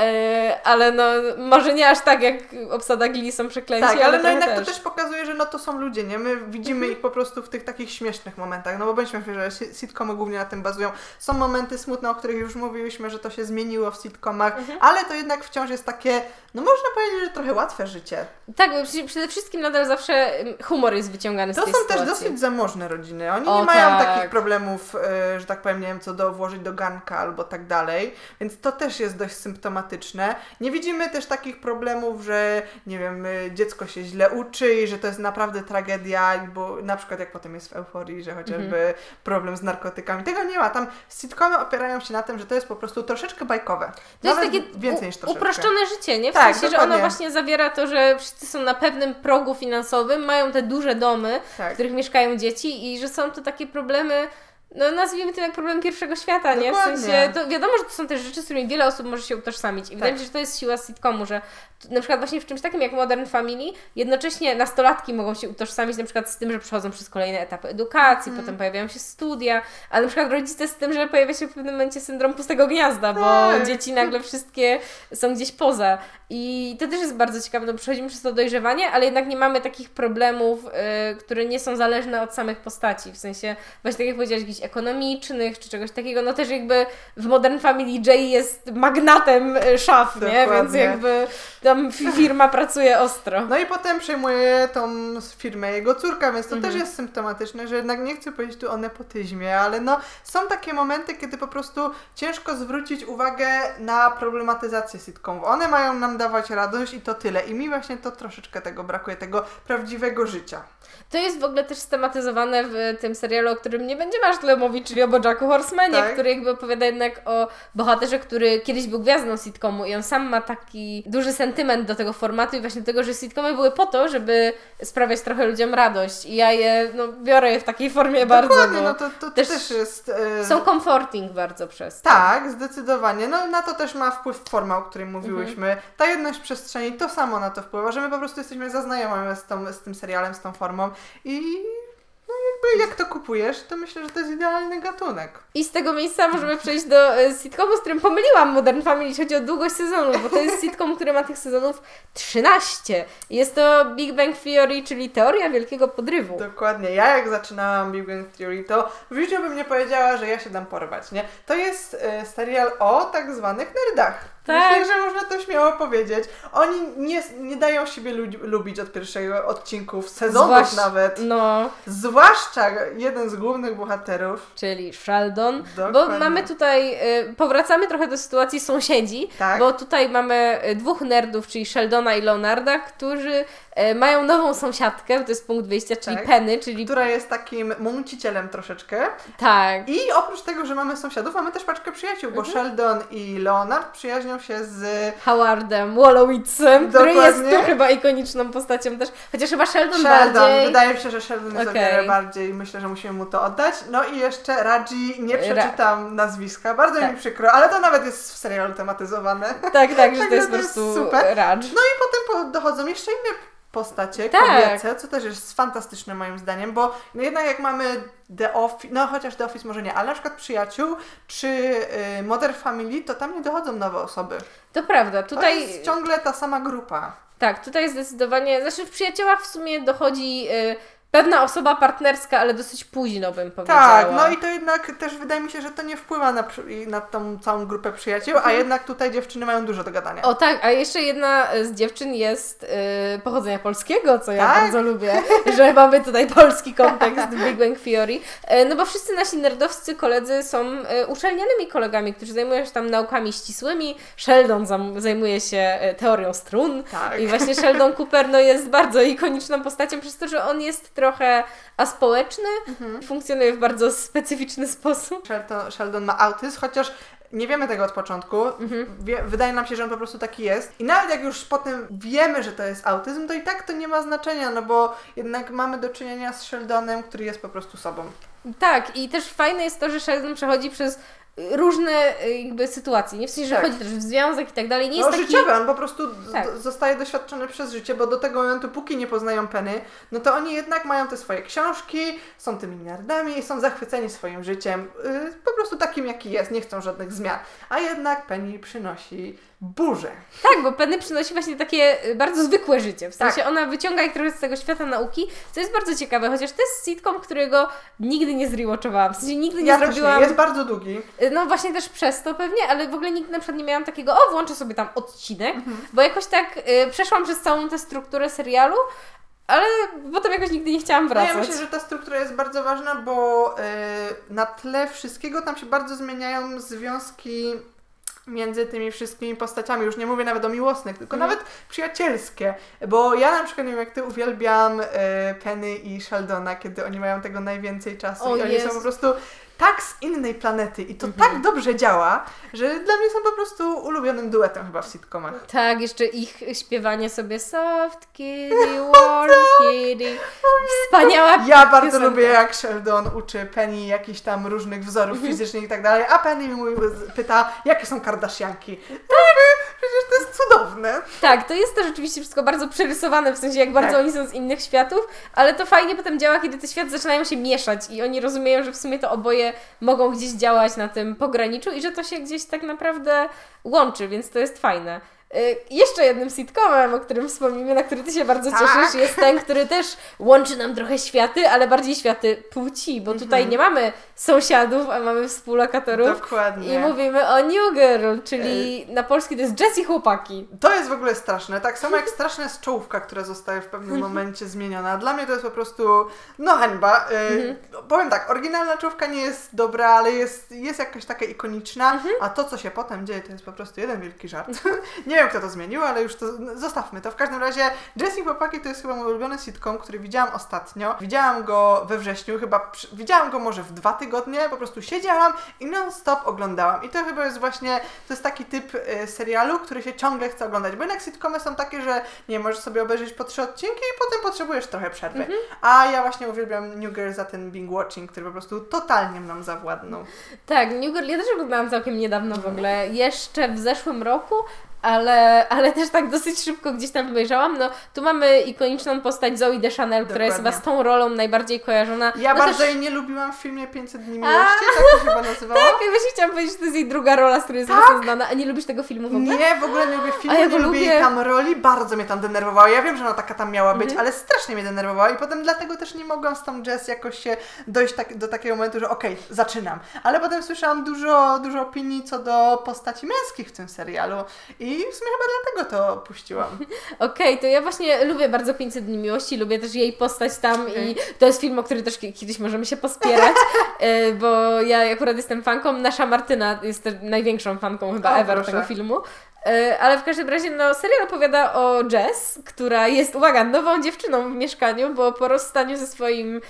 E, ale no, może nie aż tak jak obsada Glee są przeklęci, Tak, ale no jednak to też pokazuje, że no to są ludzie, nie? My widzimy ich po prostu w tych takich śmiesznych momentach, no bo bądźmy że si- sitcomy głównie na tym bazują. Są momenty smutne, o których już mówiłyśmy, że to się zmieniło w sitcomach, ale to jednak wciąż jest takie, no można powiedzieć, że trochę łatwe życie. Tak, bo przede wszystkim nadal zawsze mm, humor jest wyciągany z To tej są sytuacji. też dosyć zamożne rodziny. Oni O, nie mają tak. takich problemów, e, że tak powiem, nie wiem, co do włożyć do garnka albo tak dalej, więc to też jest dość symptomatyczne. Nie widzimy też takich problemów, że nie wiem, e, dziecko się źle uczy i że to jest naprawdę tragedia, bo na przykład jak potem jest w euforii, że chociażby Mhm. problem z narkotykami. Tego nie ma. Tam sitcomy opierają się na tym, że to jest po prostu troszeczkę bajkowe. To jest Nawet takie więcej niż troszeczkę. uproszczone życie, nie? W Tak, sensie, że ono dokładnie. właśnie zawiera to, że wszyscy są na pewnym progu finansowym, mają te duże domy, w Tak. których mieszkają dzieci i że są to takie problemy, no nazwijmy to jak problem pierwszego świata, nie? W Dokładnie. sensie, to wiadomo, że to są też rzeczy, z którymi wiele osób może się utożsamić. I wydaje mi Tak. się, że to jest siła sitcomu, że na przykład właśnie w czymś takim jak Modern Family, jednocześnie nastolatki mogą się utożsamić na przykład z tym, że przechodzą przez kolejne etapy edukacji, Mhm. potem pojawiają się studia, a na przykład rodzice z tym, że pojawia się w pewnym momencie syndrom pustego gniazda, bo Tak. dzieci nagle wszystkie są gdzieś poza. I to też jest bardzo ciekawe, no przechodzimy przez to dojrzewanie, ale jednak nie mamy takich problemów, y, które nie są zależne od samych postaci, w sensie właśnie tak jak powiedziałaś, jakichś ekonomicznych czy czegoś takiego, no też jakby w Modern Family Jay jest magnatem szaf, nie? Więc Dokładnie. jakby tam fi- firma pracuje ostro. No i potem przejmuje tą firmę jego córka, więc to Mhm. też jest symptomatyczne, że jednak nie chcę powiedzieć tu o nepotyzmie, ale no są takie momenty, kiedy po prostu ciężko zwrócić uwagę na problematyzację sitcomów. One mają nam dawać radość i to tyle. I mi właśnie to troszeczkę tego brakuje, tego prawdziwego życia. To jest w ogóle też stematyzowane w tym serialu, o którym nie będziemy aż tyle mówić, czyli o Bojacku Horsemanie, Tak. który jakby opowiada jednak o bohaterze, który kiedyś był gwiazdą sitcomu i on sam ma taki duży sentyment do tego formatu i właśnie tego, że sitcomy były po to, żeby sprawiać trochę ludziom radość i ja je, no biorę je w takiej formie bardzo, Dokładnie, no to, to też też, jest... e, są comforting bardzo przez to. Tak, zdecydowanie. No na to też ma wpływ forma, o której mówiłyśmy. Mhm. Ta jedność przestrzeni to samo na to wpływa, że my po prostu jesteśmy zaznajomione z, tą, z tym serialem, z tą formą i no jakby jak to kupujesz, to myślę, że to jest idealny gatunek. I z tego miejsca możemy przejść do e, sitcomu, z którym pomyliłam Modern Family, jeśli chodzi o długość sezonów, bo to jest sitcom, który ma tych sezonów 13. Jest to Big Bang Theory, czyli teoria wielkiego podrywu. Dokładnie. Ja jak zaczynałam Big Bang Theory, to w życiu bym nie powiedziała, że ja się dam porwać, nie? To jest e, serial o tak zwanych nerdach. Tak. Myślę, że można to śmiało powiedzieć. Oni nie, nie dają siebie lu- lubić od pierwszego odcinków, sezonów Zwłasz- nawet. No, Zwłaszcza jeden z głównych bohaterów. czyli Sheldon. Bo Dokładnie. mamy tutaj, y, powracamy trochę do sytuacji sąsiedzi, Tak. bo tutaj mamy y, dwóch nerdów, czyli Sheldona i Leonarda, którzy mają nową sąsiadkę, to jest punkt wyjścia, czyli Tak. Penny, czyli... Która jest takim mumcicielem troszeczkę. Tak. I oprócz tego, że mamy sąsiadów, mamy też paczkę przyjaciół, bo Mhm. Sheldon i Leonard przyjaźnią się z Howardem Wollowitzem, który jest Dokładnie. tu chyba ikoniczną postacią też, chociaż chyba Sheldon, Sheldon. bardziej... Wydaje mi się, że Sheldon jest Okej. o wiele bardziej. Myślę, że musimy mu to oddać. No i jeszcze Raji, nie Ra- przeczytam nazwiska, bardzo Tak. mi przykro, ale to nawet jest w serialu tematyzowane. Tak, tak, że to jest po prostu super. Raj. No i potem po- dochodzą jeszcze inne postacie Tak. kobiece, co też jest fantastyczne moim zdaniem, bo no jednak jak mamy The Office, no chociaż The Office może nie, ale na przykład Przyjaciół czy y, Modern Family, to tam nie dochodzą nowe osoby. To prawda, To tutaj... jest ciągle ta sama grupa. Tak, tutaj zdecydowanie, znaczy w przyjaciołach w sumie dochodzi y, pewna osoba partnerska, ale dosyć późno bym powiedziała. Tak, no i to jednak też wydaje mi się, że to nie wpływa na, na tą całą grupę przyjaciół, a jednak tutaj dziewczyny mają dużo do gadania. O tak, a jeszcze jedna z dziewczyn jest y, pochodzenia polskiego, co ja Tak? bardzo lubię, że mamy tutaj polski kontekst Big Bang Theory. E, no bo wszyscy nasi nerdowscy koledzy są e, uczelnianymi kolegami, którzy zajmują się tam naukami ścisłymi. Sheldon zajmuje się e, teorią strun. Tak. I właśnie Sheldon Cooper no, jest bardzo ikoniczną postacią przez to, że on jest trochę aspołeczny, Mhm. funkcjonuje w bardzo specyficzny sposób. Sheldon, Sheldon ma autyzm, chociaż nie wiemy tego od początku. Wie, wydaje nam się, że on po prostu taki jest. I nawet jak już potem wiemy, że to jest autyzm, to i tak to nie ma znaczenia, no bo jednak mamy do czynienia z Sheldonem, który jest po prostu sobą. Tak, i też fajne jest to, że Sheldon przechodzi przez różne y, jakby sytuacje. Nie w sensie, że Tak. wchodzi też w związek i tak dalej. Nie No jest taki... życiowy, on po prostu Tak. zostaje doświadczony przez życie, bo do tego momentu, póki nie poznają Penny, no to oni jednak mają te swoje książki, są tymi nerdami i są zachwyceni swoim życiem, yy, po prostu takim jaki jest, nie chcą żadnych zmian. A jednak Penny przynosi burzę. Tak, bo Penny przynosi właśnie takie y, bardzo zwykłe życie. W sensie Tak. ona wyciąga ich trochę z tego świata nauki, co jest bardzo ciekawe, chociaż to jest sitcom, którego nigdy nie zrewatchowałam. W sensie nigdy nie Ja zrobiłam... jest bardzo długi. Y, No właśnie też przez to pewnie, ale w ogóle nigdy na przykład nie miałam takiego, o włączę sobie tam odcinek, Mhm. bo jakoś tak y, przeszłam przez całą tę strukturę serialu, ale potem jakoś nigdy nie chciałam No wracać. ja myślę, że ta struktura jest bardzo ważna, bo yy, na tle wszystkiego tam się bardzo zmieniają związki między tymi wszystkimi postaciami. Już nie mówię nawet o miłosnych, tylko Mhm. nawet przyjacielskie. Bo ja na przykład, nie wiem jak ty, uwielbiam yy, Penny i Sheldona, kiedy oni mają tego najwięcej czasu O i oni Jezu. są po prostu tak z innej planety i to Mhm. tak dobrze działa, że dla mnie są po prostu ulubionym duetem chyba w sitcomach. Tak, jeszcze ich śpiewanie sobie soft kitty, warm kitty. Wspaniała Ja bardzo piosenka. lubię, jak Sheldon uczy Penny jakichś tam różnych wzorów Mhm. fizycznych i tak dalej, a Penny mówi, pyta, jakie są Kardashianki. Tak! Przecież to jest cudowne. Tak, to jest też rzeczywiście wszystko bardzo przerysowane, w sensie jak bardzo Tak. oni są z innych światów, ale to fajnie potem działa, kiedy te światy zaczynają się mieszać i oni rozumieją, że w sumie to oboje mogą gdzieś działać na tym pograniczu i że to się gdzieś tak naprawdę łączy, więc to jest fajne. Y, Jeszcze jednym sitcomem, o którym wspomnimy, na który Ty się bardzo Tak. cieszysz, jest ten, który też łączy nam trochę światy, ale bardziej światy płci, bo tutaj Mhm. nie mamy sąsiadów, a mamy współlokatorów. Dokładnie. I mówimy o New Girl, czyli na polski to jest Jessie Chłopaki. To jest w ogóle straszne. Tak samo jak straszna jest czołówka, która zostaje w pewnym momencie zmieniona. Dla mnie to jest po prostu, no hańba. Y, Mhm. Powiem tak, oryginalna czołówka nie jest dobra, ale jest, jest jakaś taka ikoniczna, Mhm. a to, co się potem dzieje, to jest po prostu jeden wielki żart. nie wiem, kto to zmienił, ale już to zostawmy to. W każdym razie Jessie Chłopaki to jest chyba mój ulubiony sitcom, który widziałam ostatnio. Widziałam go we wrześniu, chyba przy, widziałam go może w dwa tygodnie, po prostu siedziałam i non-stop oglądałam. I to chyba jest właśnie, to jest taki typ y, serialu, który się ciągle chce oglądać, bo jednak sitcomy są takie, że nie możesz sobie obejrzeć po trzy odcinki i potem potrzebujesz trochę przerwy. Mhm. A ja właśnie uwielbiam New Girl za ten binge watching, który po prostu totalnie mną zawładnął. Tak, New Girl ja też oglądałam całkiem niedawno w ogóle, jeszcze w zeszłym roku, ale, ale też tak dosyć szybko gdzieś tam wybejrzałam. No, tu mamy ikoniczną postać Zoe Deschanel, która jest chyba z tą rolą najbardziej kojarzona. Ja no bardzo też, jej nie lubiłam w filmie 500 dni miłości, tak to się chyba nazywało. Tak, ja właśnie chciałam powiedzieć, że to jest jej druga rola, z której jest Tak? znana. A nie lubisz tego filmu w ogóle? Nie, w ogóle nie lubię filmu, A ja nie lubię jej tam roli, bardzo mnie tam denerwowała. Ja wiem, że ona taka tam miała być, Mhm. ale strasznie mnie denerwowała i potem dlatego też nie mogłam z tą Jess jakoś się dojść tak, do takiego momentu, że okej, zaczynam. Ale potem słyszałam dużo, dużo opinii co do postaci męskich w tym serialu i w sumie chyba dlatego to puściłam. Okej, to ja właśnie lubię bardzo 500 dni miłości, lubię też jej postać tam Okej. i to jest film, o który też ki- kiedyś możemy się pospierać, e, bo ja akurat jestem fanką. Nasza Martyna jest też największą fanką chyba O, ever proszę. tego filmu. E, ale w każdym razie, no, serial opowiada o Jess, która jest, uwaga, nową dziewczyną w mieszkaniu, bo po rozstaniu ze swoim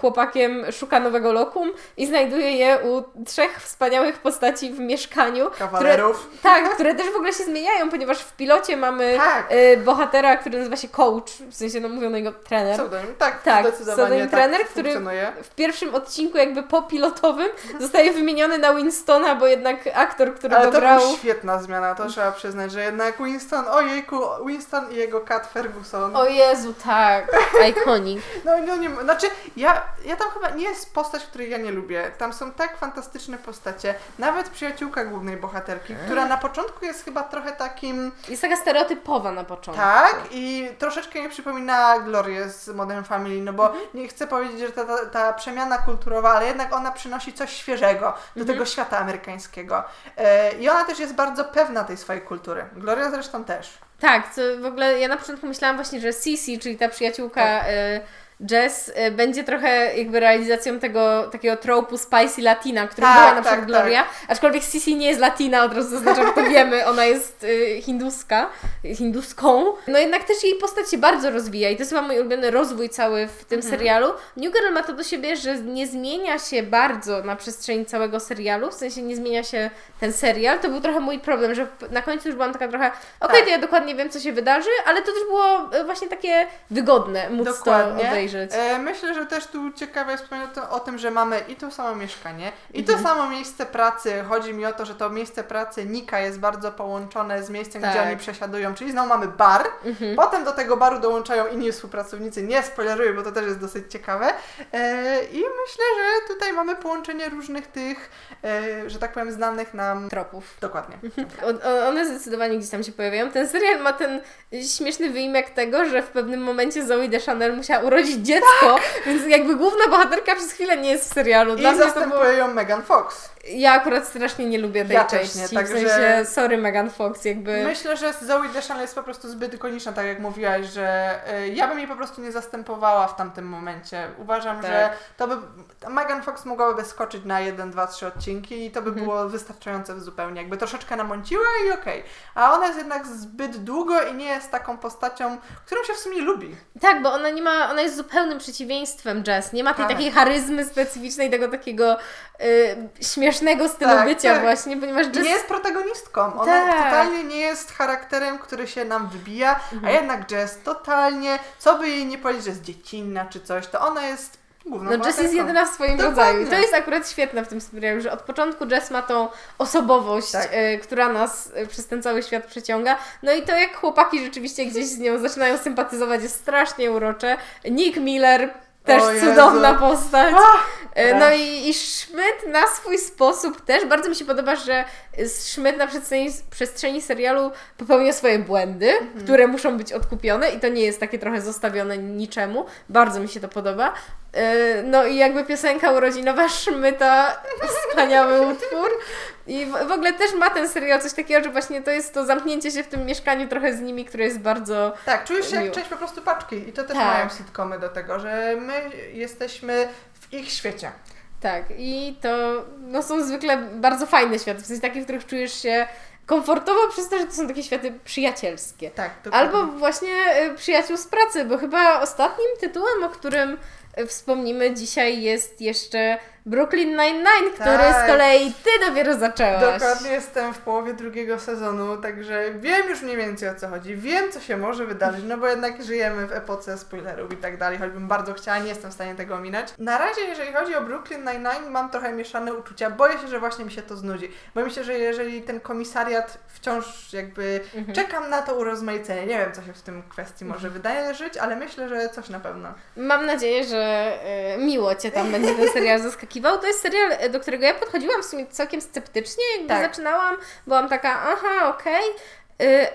chłopakiem szuka nowego lokum i znajduje je u trzech wspaniałych postaci w mieszkaniu. Kawalerów. Które, tak, które też w ogóle się zmieniają, ponieważ w pilocie mamy Tak. e, bohatera, który nazywa się Coach, w sensie, no mówią na niego trener. Pseudonim, tak, Tak, zdecydowanie pseudonim tak trener, który-. W pierwszym odcinku, jakby popilotowym, zostaje wymieniony na Winstona, bo jednak aktor, który Ale go to była świetna zmiana, to trzeba przyznać, że jednak Winston, ojejku, Winston i jego kat Ferguson. O Jezu, tak, iconic. No, no nie, znaczy ja, ja tam chyba nie jest postać, której ja nie lubię. Tam są tak fantastyczne postacie. Nawet przyjaciółka głównej bohaterki, która na początku jest chyba trochę takim Jest taka stereotypowa na początku. tak i troszeczkę mi przypomina Glorię z Modern Family, no bo Mhm. nie chcę powiedzieć, że ta, ta, ta przemiana kulturowa, ale jednak ona przynosi coś świeżego do Mhm. tego świata amerykańskiego. E, I ona też jest bardzo pewna tej swojej kultury. Gloria zresztą też. Tak, co w ogóle ja na początku myślałam właśnie, że Sisi, czyli ta przyjaciółka Tak. y, Jess, y, będzie trochę jakby realizacją tego takiego tropu spicy latina, który Tak, była na tak, przykład Gloria, aczkolwiek Sisi nie jest latina, od razu zaznaczam, to wiemy, ona jest y, hinduska, hinduską. No jednak też jej postać się bardzo rozwija i to jest chyba mój ulubiony rozwój cały w tym serialu. New Girl ma to do siebie, że nie zmienia się bardzo na przestrzeni całego serialu, w sensie nie zmienia się ten serial. To był trochę mój problem, że na końcu już byłam taka trochę, okej, Tak. to ja dokładnie wiem, co się wydarzy, ale to też było y, właśnie takie wygodne móc Dokładnie. to obejrzeć. E, myślę, że też tu ciekawe jest to- o tym, że mamy i to samo mieszkanie, i Mhm. to samo miejsce pracy. Chodzi mi o to, że to miejsce pracy Nika jest bardzo połączone z miejscem, gdzie Tak. oni przesiadują, czyli znowu mamy bar. Mhm. Potem do tego baru dołączają inni współpracownicy. Nie spoileruję, bo to też jest dosyć ciekawe. E, I myślę, że tutaj mamy połączenie różnych tych, e, że tak powiem, znanych nam. Tropów. Dokładnie. O- One zdecydowanie gdzieś tam się pojawiają. Ten serial ma ten śmieszny wyimek tego, że w pewnym momencie Zoe Deschanel musiała urodzić dziecko, więc jakby główna bohaterka przez chwilę nie jest w serialu. Dla I mnie to było... zastępuje ją Megan Fox. Ja akurat strasznie nie lubię tej Ja części. nie, w także- sensie, sorry Megan Fox, jakby... Myślę, że Zoe Deschanel jest po prostu zbyt ikoniczna, tak jak mówiłaś, że y, ja bym jej po prostu nie zastępowała w tamtym momencie. Uważam, Tak. że to by Megan Fox mogłaby skoczyć na jeden, dwa, trzy odcinki i to by Mhm. było wystarczające zupełnie. Jakby troszeczkę namąciła i okej. A ona jest jednak zbyt długo i nie jest taką postacią, którą się w sumie lubi. Tak, bo ona nie ma, ona jest zupełnym przeciwieństwem Jess. Nie ma tej Tak. takiej charyzmy specyficznej, tego takiego y, śmiesznego stylu Tak, bycia tak. właśnie, ponieważ Jess... nie jest protagonistką. Ona Tak. totalnie nie jest charakterem, który się nam wybija, a Mhm. jednak Jess totalnie, co by jej nie powiedzieć, że jest dziecinna czy coś, to ona jest główną No Jess jest jedyna w swoim Dokładnie. rodzaju. I to jest akurat świetne w tym serialu, że od początku Jess ma tą osobowość, Tak. y, która nas y, przez ten cały świat przeciąga. No i to jak chłopaki rzeczywiście gdzieś z nią zaczynają sympatyzować jest strasznie urocze. Nick Miller też O Jezu. cudowna postać. Ach, E, No i, i Schmidt na swój sposób też. Bardzo mi się podoba, że Schmidt na przestrzeni, przestrzeni serialu popełnia swoje błędy, Mhm. które muszą być odkupione i to nie jest takie trochę zostawione niczemu. Bardzo mi się to podoba. E, No i jakby piosenka urodzinowa Schmidta, wspaniały utwór. I w, ogóle też ma ten serial coś takiego, że właśnie to jest to zamknięcie się w tym mieszkaniu trochę z nimi, które jest bardzo... Tak, czujesz się jak Miło. część po prostu paczki i to też Tak. mają sitcomy do tego, że my jesteśmy w ich świecie. Tak, i to no, są zwykle bardzo fajne światy, w sensie takie, w których czujesz się komfortowo przez to, że to są takie światy przyjacielskie. Tak, dokładnie. Albo właśnie y, przyjaciół z pracy, bo chyba ostatnim tytułem, o którym y, wspomnimy dzisiaj jest jeszcze Brooklyn Nine-Nine, który Tak. z kolei Ty dopiero zaczęłaś. Dokładnie jestem w połowie drugiego sezonu, także wiem już mniej więcej o co chodzi. Wiem, co się może wydarzyć, no bo jednak żyjemy w epoce spoilerów i tak dalej, choćbym bardzo chciała, nie jestem w stanie tego ominąć. Na razie, jeżeli chodzi o Brooklyn Nine-Nine, mam trochę mieszane uczucia. Boję się, że właśnie mi się to znudzi. Boję się, że jeżeli ten komisariat wciąż jakby Mhm. czekam na to urozmaicenie. Nie wiem, co się w tym kwestii może wydarzyć, ale myślę, że coś na pewno. Mam nadzieję, że y, miło Cię tam będzie ten serial zaskakiwał. To jest serial, y, do którego ja podchodziłam w sumie całkiem sceptycznie, jakby Tak. zaczynałam, byłam taka, aha, okej. Y,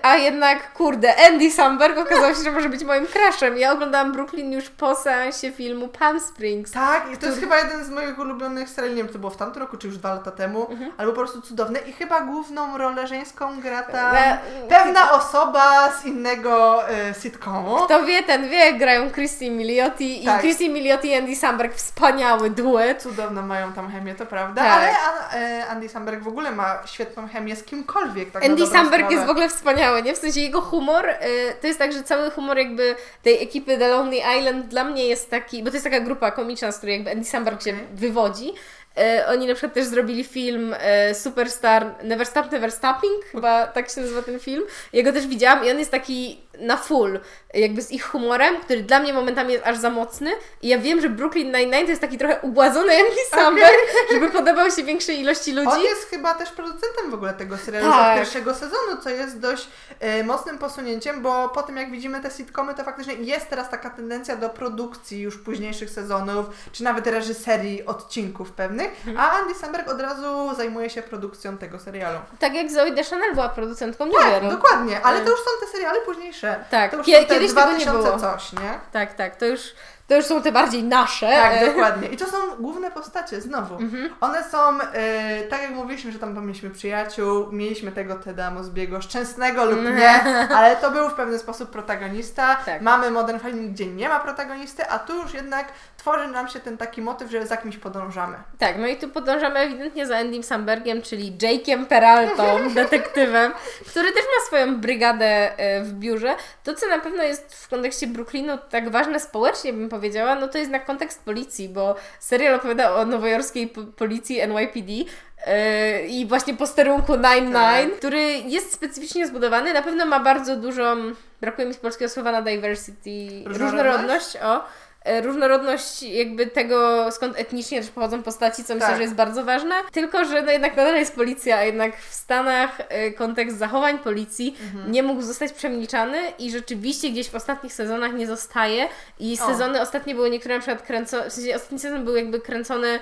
a jednak, kurde, Andy Samberg okazał się, że może być moim crushem. Ja oglądałam Brooklyn już po seansie filmu Palm Springs. Tak, i to jest chyba jeden z moich ulubionych seriali, nie wiem, to było w tamtym roku, czy już dwa lata temu, Mhm. albo po prostu cudowne i chyba główną rolę żeńską gra tam Na- pewna osoba z innego e, sitcomu. Kto wie, ten wie, grają Christy Milioti i Tak. Christy Milioti i Andy Samberg, wspaniały duet. Cudowno mają tam chemię, to prawda, Tak. ale An- e, Andy Samberg w ogóle ma świetną chemię z kimkolwiek. Tak Andy Samberg sprawę. jest w ogóle wspaniały, nie? W sensie jego humor, y, to jest tak, że cały humor jakby tej ekipy The Lonely Island dla mnie jest taki, bo to jest taka grupa komiczna, z której jakby Andy Samberg się Okej. wywodzi. Y, Oni na przykład też zrobili film y, Superstar Never Stop, Never Stopping, chyba tak się nazywa ten film. Ja go też widziałam i on jest taki na full, jakby z ich humorem, który dla mnie momentami jest aż za mocny. I ja wiem, że Brooklyn Nine-Nine to jest taki trochę ubładzony Andy Samberg, żeby podobał się większej ilości ludzi. On jest chyba też producentem w ogóle tego serialu Tak. od pierwszego sezonu, co jest dość e, mocnym posunięciem, bo po tym jak widzimy te sitcomy, to faktycznie jest teraz taka tendencja do produkcji już późniejszych sezonów, czy nawet reżyserii odcinków pewnych, Mhm. a Andy Samberg od razu zajmuje się produkcją tego serialu. Tak jak Zoe Deschanel była producentką Tak, New Girl. dokładnie, ale Mm. to już są te seriale późniejsze. Tak, to już kie- są te kiedyś tego nie 2000 było. coś, nie? Tak, tak, to już, to już są te bardziej nasze. Tak, e, dokładnie. I to są główne postacie, znowu. Mhm. One są, e, tak jak mówiliśmy, że tam mieliśmy przyjaciół, mieliśmy tego Teda Mosbiego, szczęsnego lub nie, ale to był w pewien sposób protagonista. Tak. Mamy Modern Family, gdzie nie ma protagonisty, a tu już jednak tworzy nam się ten taki motyw, że za kimś podążamy. Tak, no i tu podążamy ewidentnie za Andym Sambergiem, czyli Jake'iem Peraltą, detektywem, który też ma swoją brygadę e, w biurze. To, co na pewno jest w kontekście Brooklynu tak ważne społecznie, bym powiedziała, no to jest na kontekst policji, bo serial opowiada o nowojorskiej po- policji NYPD, e, i właśnie posterunku 9-9, Tak. który jest specyficznie zbudowany. Na pewno ma bardzo dużą, brakuje mi polskiego słowa na diversity, Różnorodność? różnorodność, o. e, Różnorodność jakby tego, skąd etnicznie też pochodzą postaci, co myślę, Tak. że jest bardzo ważne. Tylko, że no jednak nadal jest policja, a jednak w Stanach e, kontekst zachowań policji Mhm. nie mógł zostać przemilczany i rzeczywiście gdzieś w ostatnich sezonach nie zostaje. I O. sezony ostatnie były niektóre na przykład kręcone, w sensie ostatni sezon był jakby kręcony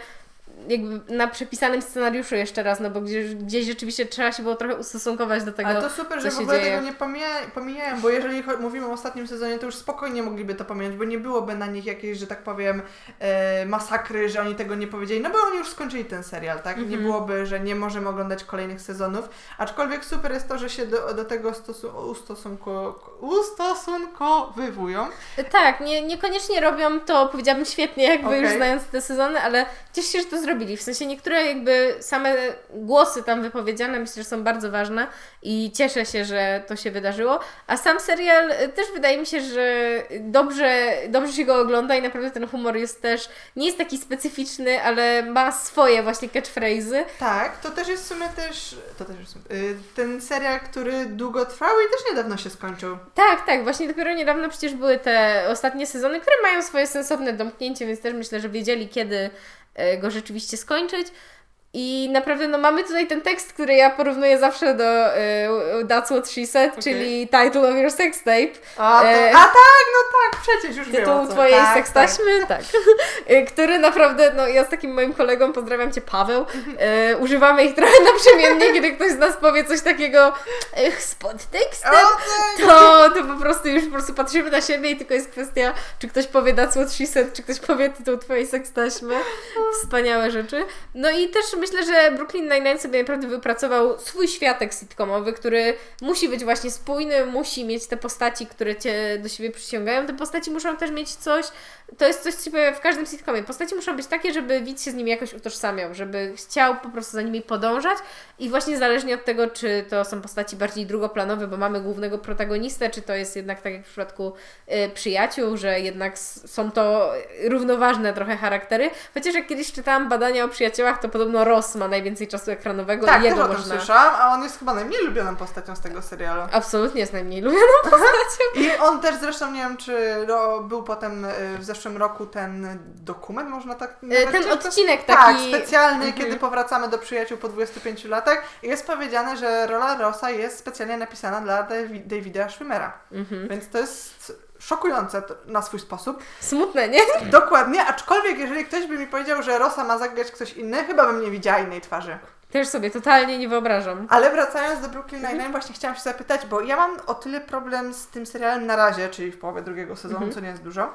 jakby na przepisanym scenariuszu jeszcze raz, no bo gdzieś, gdzieś rzeczywiście trzeba się było trochę ustosunkować do tego, Ale to super, że w ogóle dzieje. tego nie pomija- pomijają, bo jeżeli mówimy o ostatnim sezonie, to już spokojnie mogliby to pominąć, bo nie byłoby na nich jakiejś, że tak powiem, e, masakry, że oni tego nie powiedzieli, no bo oni już skończyli ten serial, tak? Nie Mhm. byłoby, że nie możemy oglądać kolejnych sezonów, aczkolwiek super jest to, że się do, do tego stosu- ustosunko- ustosunkowywują. Tak, nie, niekoniecznie robią to, powiedziałabym świetnie, jakby Okej. już znając te sezony, ale cieszę się, że to zrobili. W sensie niektóre jakby same głosy tam wypowiedziane myślę, że są bardzo ważne i cieszę się, że to się wydarzyło. A sam serial y, też wydaje mi się, że dobrze, dobrze się go ogląda i naprawdę ten humor jest też, nie jest taki specyficzny, ale ma swoje właśnie catchphrase'y. Tak, to też jest w sumie też, to też jest y, ten serial, który długo trwał i też niedawno się skończył. Tak, tak, właśnie dopiero niedawno przecież były te ostatnie sezony, które mają swoje sensowne domknięcie, więc też myślę, że wiedzieli, kiedy go rzeczywiście skończyć. I naprawdę, no mamy tutaj ten tekst, który ja porównuję zawsze do e, That's What She Said, Okej. czyli Title of Your Sex Tape. A, to, E, a tak, no tak, przecież już wiem Tytuł co. twojej tak, sekstaśmy, tak. E, Który naprawdę, no ja z takim moim kolegą, pozdrawiam Cię Paweł, e, używamy ich trochę naprzemiennie, kiedy ktoś z nas powie coś takiego z podtekstem, O, tak. to, to po prostu już po prostu patrzymy na siebie i tylko jest kwestia, czy ktoś powie That's What She Said, czy ktoś powie tytuł Twojej sekstaśmy. Wspaniałe rzeczy. No i też myślę, że Brooklyn Nine-Nine sobie naprawdę wypracował swój światek sitcomowy, który musi być właśnie spójny, musi mieć te postaci, które Cię do siebie przyciągają. Te postaci muszą też mieć coś, to jest coś, co się pojawia w każdym sitcomie. Postaci muszą być takie, żeby widz się z nimi jakoś utożsamiał, żeby chciał po prostu za nimi podążać i właśnie zależnie od tego, czy to są postaci bardziej drugoplanowe, bo mamy głównego protagonistę, czy to jest jednak tak jak w przypadku y, przyjaciół, że jednak są to równoważne trochę charaktery. Chociaż jak kiedyś czytałam badania o przyjaciołach, to podobno Ross ma najwięcej czasu ekranowego Tak, i też jego tym można... słyszałam, a on jest chyba najmniej lubioną postacią z tego serialu. Absolutnie jest najmniej lubioną postacią. I on też zresztą, nie wiem, czy był potem y, w zeszłym roku ten dokument, można tak nazwać? Ten Czy to- odcinek Tak, taki... specjalny, Mhm. kiedy powracamy do przyjaciół po 25 latach. Jest powiedziane, że rola Rossa jest specjalnie napisana dla Davi- Davida Schwimmera. Mhm. Więc to jest szokujące na swój sposób. Smutne, nie? Dokładnie, aczkolwiek jeżeli ktoś by mi powiedział, że Rossa ma zagrać ktoś inny, chyba bym nie widziała innej twarzy. Też sobie totalnie nie wyobrażam. Ale wracając do Brooklyn Nine-Nine, właśnie chciałam się zapytać, bo ja mam o tyle problem z tym serialem na razie, czyli w połowie drugiego sezonu, Mhm. co nie jest dużo,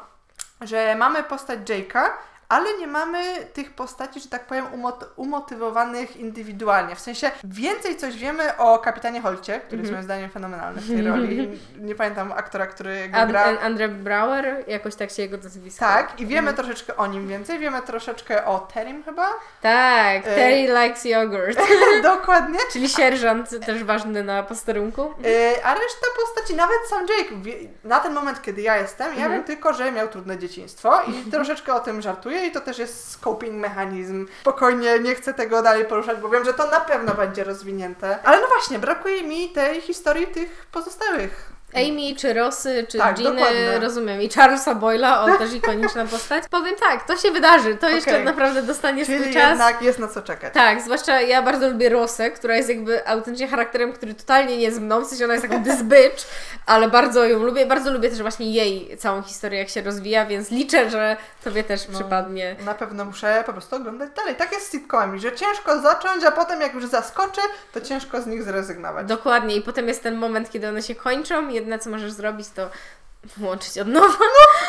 że mamy postać Jake'a, ale nie mamy tych postaci, że tak powiem, umot- umotywowanych indywidualnie. W sensie więcej coś wiemy o kapitanie Holcie, który jest Mhm. moim zdaniem fenomenalny w tej roli. Nie pamiętam aktora, który go An- gra. An- Andre Brower, jakoś tak się jego nazwisko. Tak, i wiemy Mhm. troszeczkę o nim więcej. Wiemy troszeczkę o Terim chyba. Tak, E, Terry likes yogurt. Dokładnie. Czyli sierżant też ważny na posterunku. Yy, a reszta postaci, nawet sam Jake, na ten moment, kiedy ja jestem, ja Mhm. wiem tylko, że miał trudne dzieciństwo i troszeczkę o tym żartuję i to też jest scoping mechanizm. Spokojnie, nie chcę tego dalej poruszać, bo wiem, że to na pewno będzie rozwinięte. Ale no właśnie, brakuje mi tej historii tych pozostałych. Amy, czy Rosy, czy Tak, Ginny, dokładnie. rozumiem. I Charlesa Boyla, on też ikoniczna postać. Powiem tak, to się wydarzy. To jeszcze Okej. naprawdę dostanie swój Czyli czas. jednak jest na co czekać. Tak, zwłaszcza ja bardzo lubię Rosę, która jest jakby autentycznie charakterem, który totalnie nie jest mną, w sensie ona jest taką dysbycz, ale bardzo ją lubię. Bardzo lubię też właśnie jej całą historię, jak się rozwija, więc liczę, że tobie też No. przypadnie. Na pewno muszę po prostu oglądać dalej. Tak jest z sitcomami, że ciężko zacząć, a potem jak już zaskoczy, to ciężko z nich zrezygnować. Dokładnie. I potem jest ten moment, kiedy one się kończą. Jedyne, co możesz zrobić, to włączyć od nowa.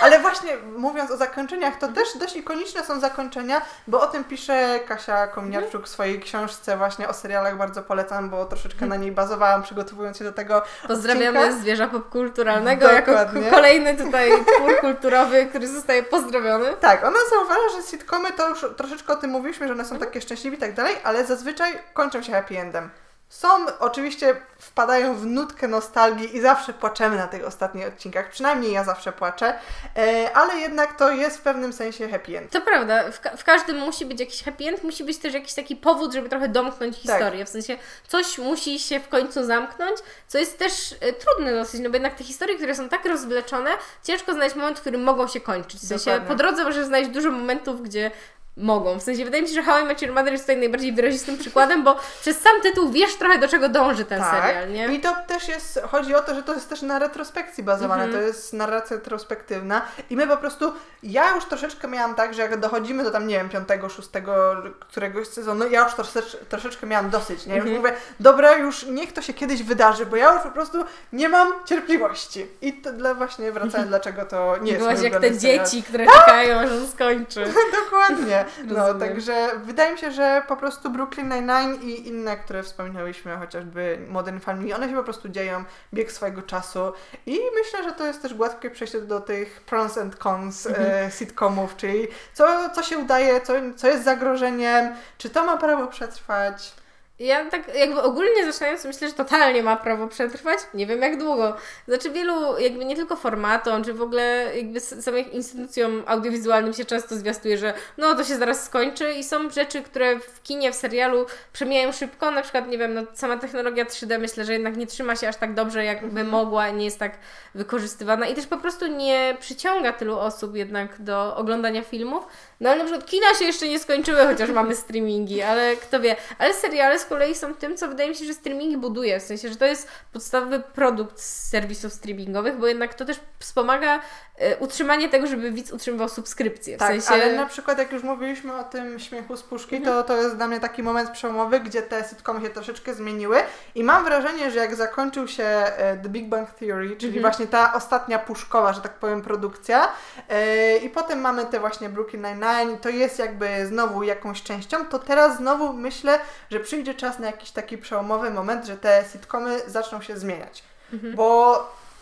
Ale właśnie mówiąc o zakończeniach, to też dość ikoniczne są zakończenia, bo o tym pisze Kasia Kominiarczuk w swojej książce właśnie o serialach, bardzo polecam, bo troszeczkę na niej bazowałam przygotowując się do tego Pozdrawiamy odcinka. zwierza popkulturalnego jako Dokładnie. k- kolejny tutaj twór kulturowy, który zostaje pozdrowiony. Tak, ona zauważa, że sitcomy to już troszeczkę o tym mówiliśmy, że one są takie szczęśliwe i tak dalej, ale zazwyczaj kończą się happy endem. Są, oczywiście wpadają w nutkę nostalgii i zawsze płaczemy na tych ostatnich odcinkach, przynajmniej ja zawsze płaczę, e, ale jednak to jest w pewnym sensie happy end. To prawda, w, ka- w każdym musi być jakiś happy end, musi być też jakiś taki powód, żeby trochę domknąć historię. W sensie coś musi się w końcu zamknąć, co jest też e, trudne dosyć, no bo jednak te historie, które są tak rozwleczone, ciężko znaleźć moment, w którym mogą się kończyć. W sensie Dokładnie. po drodze możesz znaleźć dużo momentów, gdzie mogą. W sensie wydaje mi się, że How I Met Your Mother jest tutaj najbardziej wyrazistym przykładem, bo przez sam tytuł wiesz trochę do czego dąży ten serial, nie? Tak. I to też jest, chodzi o to, że to jest też na retrospekcji bazowane, Mhm. to jest narracja retrospektywna i my po prostu, ja już troszeczkę miałam tak, że jak dochodzimy do tam, nie wiem, piątego, szóstego któregoś sezonu, ja już troszecz, troszeczkę miałam dosyć, nie? Już Mhm. mówię, dobra, już niech to się kiedyś wydarzy, bo ja już po prostu nie mam cierpliwości. I to dla właśnie wracając, dlaczego to nie jest Byłaś jak te serial. dzieci, które czekają, aż on skończy. Dokładnie. No, także wydaje mi się, że po prostu Brooklyn Nine-Nine i inne, które wspominałyśmy, chociażby Modern Family, one się po prostu dzieją, bieg swojego czasu i myślę, że to jest też gładkie przejście do tych pros and cons e, sitcomów, czyli co, co się udaje, co, co jest zagrożeniem, czy to ma prawo przetrwać. Ja tak jakby ogólnie zaczynając myślę, że totalnie ma prawo przetrwać. Nie wiem jak długo. Znaczy wielu jakby nie tylko formatom, czy w ogóle jakby s- samym instytucjom audiowizualnym się często zwiastuje, że no to się zaraz skończy i są rzeczy, które w kinie, w serialu przemijają szybko. Na przykład, nie wiem, no sama technologia 3D myślę, że jednak nie trzyma się aż tak dobrze, jakby mogła, nie jest tak wykorzystywana i też po prostu nie przyciąga tylu osób jednak do oglądania filmów. No ale na przykład kina się jeszcze nie skończyły, chociaż mamy streamingi, ale kto wie. Ale seriale z kolei są tym, co wydaje mi się, że streamingi buduje. W sensie, że to jest podstawowy produkt z serwisów streamingowych, bo jednak to też wspomaga e, utrzymanie tego, żeby widz utrzymywał subskrypcję. W Tak, sensie... Mhm. ale na przykład jak już mówiliśmy o tym śmiechu z puszki, to to jest dla mnie taki moment przełomowy, gdzie te sitcomy się troszeczkę zmieniły i mam wrażenie, że jak zakończył się e, The Big Bang Theory, czyli Mhm. właśnie ta ostatnia puszkowa, że tak powiem, produkcja e, i potem mamy te właśnie Brooklyn Nine-Nine, to jest jakby znowu jakąś częścią, to teraz znowu myślę, że przyjdzie czas na jakiś taki przełomowy moment, że te sitcomy zaczną się zmieniać. Mhm. Bo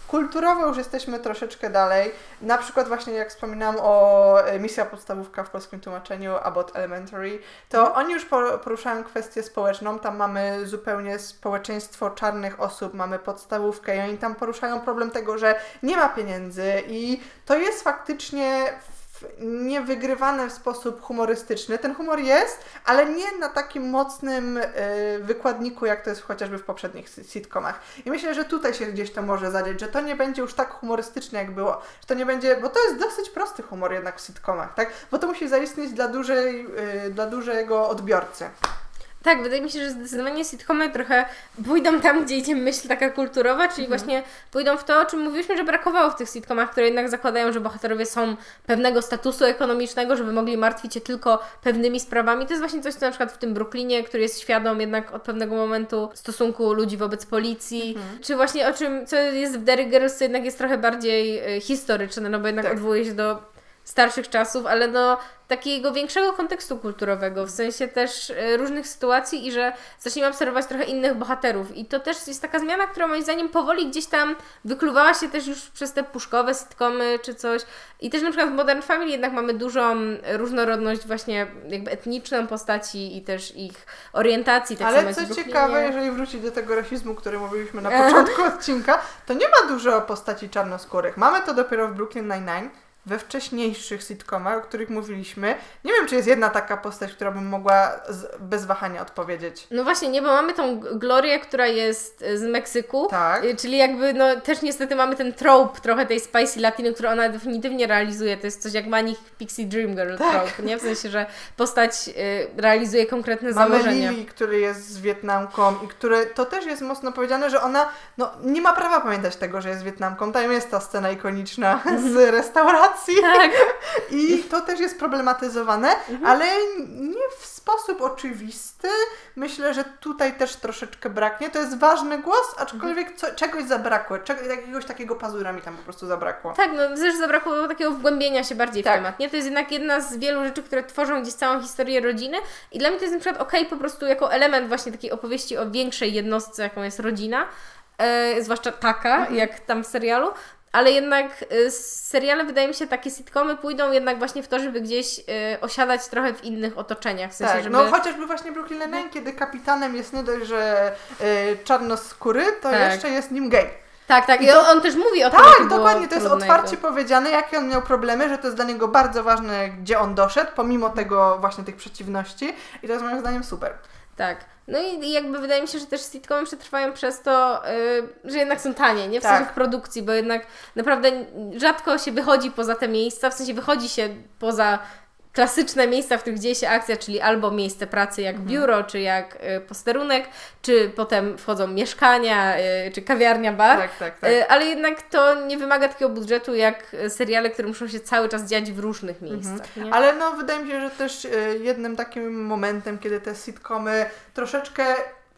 kulturowo już jesteśmy troszeczkę dalej. Na przykład właśnie jak wspominałam o e, misja podstawówka w polskim tłumaczeniu About Elementary, to Mhm. oni już por- poruszają kwestię społeczną. Tam mamy zupełnie społeczeństwo czarnych osób, mamy podstawówkę i oni tam poruszają problem tego, że nie ma pieniędzy i to jest faktycznie nie wygrywane w sposób humorystyczny. Ten humor jest, ale nie na takim mocnym e, wykładniku, jak to jest chociażby w poprzednich si- sitcomach. I myślę, że tutaj się gdzieś to może zadzieć, że to nie będzie już tak humorystyczne, jak było. Że to nie będzie, bo to jest dosyć prosty humor jednak w sitcomach, tak? Bo to musi zaistnieć dla, dużej, e, dla dużego odbiorcy. Tak, wydaje mi się, że zdecydowanie sitcomy trochę pójdą tam, gdzie idzie myśl taka kulturowa, czyli Mhm. właśnie pójdą w to, o czym mówiliśmy, że brakowało w tych sitcomach, które jednak zakładają, że bohaterowie są pewnego statusu ekonomicznego, żeby mogli martwić się tylko pewnymi sprawami. To jest właśnie coś, co na przykład w tym Brooklynie, który jest świadom jednak od pewnego momentu stosunku ludzi wobec policji, Mhm. czy właśnie o czym, co jest w Derry Girls, co jednak jest trochę bardziej e, historyczne, no bo jednak Tak. odwołuje się do starszych czasów, ale do takiego większego kontekstu kulturowego, w sensie też e, różnych sytuacji i że zaczniemy obserwować trochę innych bohaterów. I to też jest taka zmiana, która moim zdaniem powoli gdzieś tam wykluwała się też już przez te puszkowe sitcomy czy coś. I też na przykład w Modern Family jednak mamy dużą różnorodność właśnie jakby etniczną postaci i też ich orientacji. Tak Ale co ciekawe, jeżeli wrócić do tego rasizmu, który mówiliśmy na początku odcinka, to nie ma dużo postaci czarnoskórych. Mamy to dopiero w Brooklyn Nine-Nine, we wcześniejszych sitcomach, o których mówiliśmy. Nie wiem, czy jest jedna taka postać, która bym mogła z, bez wahania odpowiedzieć. No właśnie, nie, bo mamy tą Glorię, która jest e, z Meksyku, Tak. y, czyli jakby, no też niestety mamy ten trope trochę tej spicy latiny, którą ona definitywnie realizuje, to jest coś jak Manich Pixie Dream Girl Tak. trope, nie? W sensie, że postać y, realizuje konkretne Mamy założenia. Lily, który jest z Wietnamką i który, to też jest mocno powiedziane, że ona no, nie ma prawa pamiętać tego, że jest Wietnamką. Tam jest ta scena ikoniczna z restauracji Tak, i to też jest problematyzowane, ale nie w sposób oczywisty. Myślę, że tutaj też troszeczkę braknie. To jest ważny głos, aczkolwiek co, czegoś zabrakło, czego, jakiegoś takiego pazura mi tam po prostu zabrakło. tak, no też zabrakło takiego wgłębienia się bardziej Tak. w temat, nie? To jest jednak jedna z wielu rzeczy, które tworzą gdzieś całą historię rodziny i dla mnie to jest na przykład okej po prostu jako element właśnie takiej opowieści o większej jednostce, jaką jest rodzina, e, zwłaszcza taka, Mhm. jak tam w serialu, ale jednak e, seriale, wydaje mi się, takie sitcomy pójdą jednak właśnie w to, żeby gdzieś e, osiadać trochę w innych otoczeniach, w sensie, Tak, żeby... no chociażby właśnie Brooklyn Nine-Nine, kiedy kapitanem jest nie dość, że y, czarnoskóry, to Tak. jeszcze jest nim gej. Tak, tak, i, to- on, też mówi o tym, Tak, dokładnie, to jest trudne otwarcie powiedziane, jakie on miał problemy, że to jest dla niego bardzo ważne, gdzie on doszedł, pomimo tego właśnie tych przeciwności i to jest moim zdaniem super. Tak. No i jakby wydaje mi się, że też sitcomy przetrwają przez to, y, że jednak są tanie, nie? W Tak. sensie w produkcji, bo jednak naprawdę rzadko się wychodzi poza te miejsca, w sensie wychodzi się poza klasyczne miejsca, w których dzieje się akcja, czyli albo miejsce pracy jak biuro, czy jak y, posterunek, czy potem wchodzą mieszkania, y, czy kawiarnia, bar. Tak, tak, tak. Y, Ale jednak to nie wymaga takiego budżetu jak seriale, które muszą się cały czas dziać w różnych miejscach. Nie? Mhm. Ale no wydaje mi się, że też jednym takim momentem, kiedy te sitcomy troszeczkę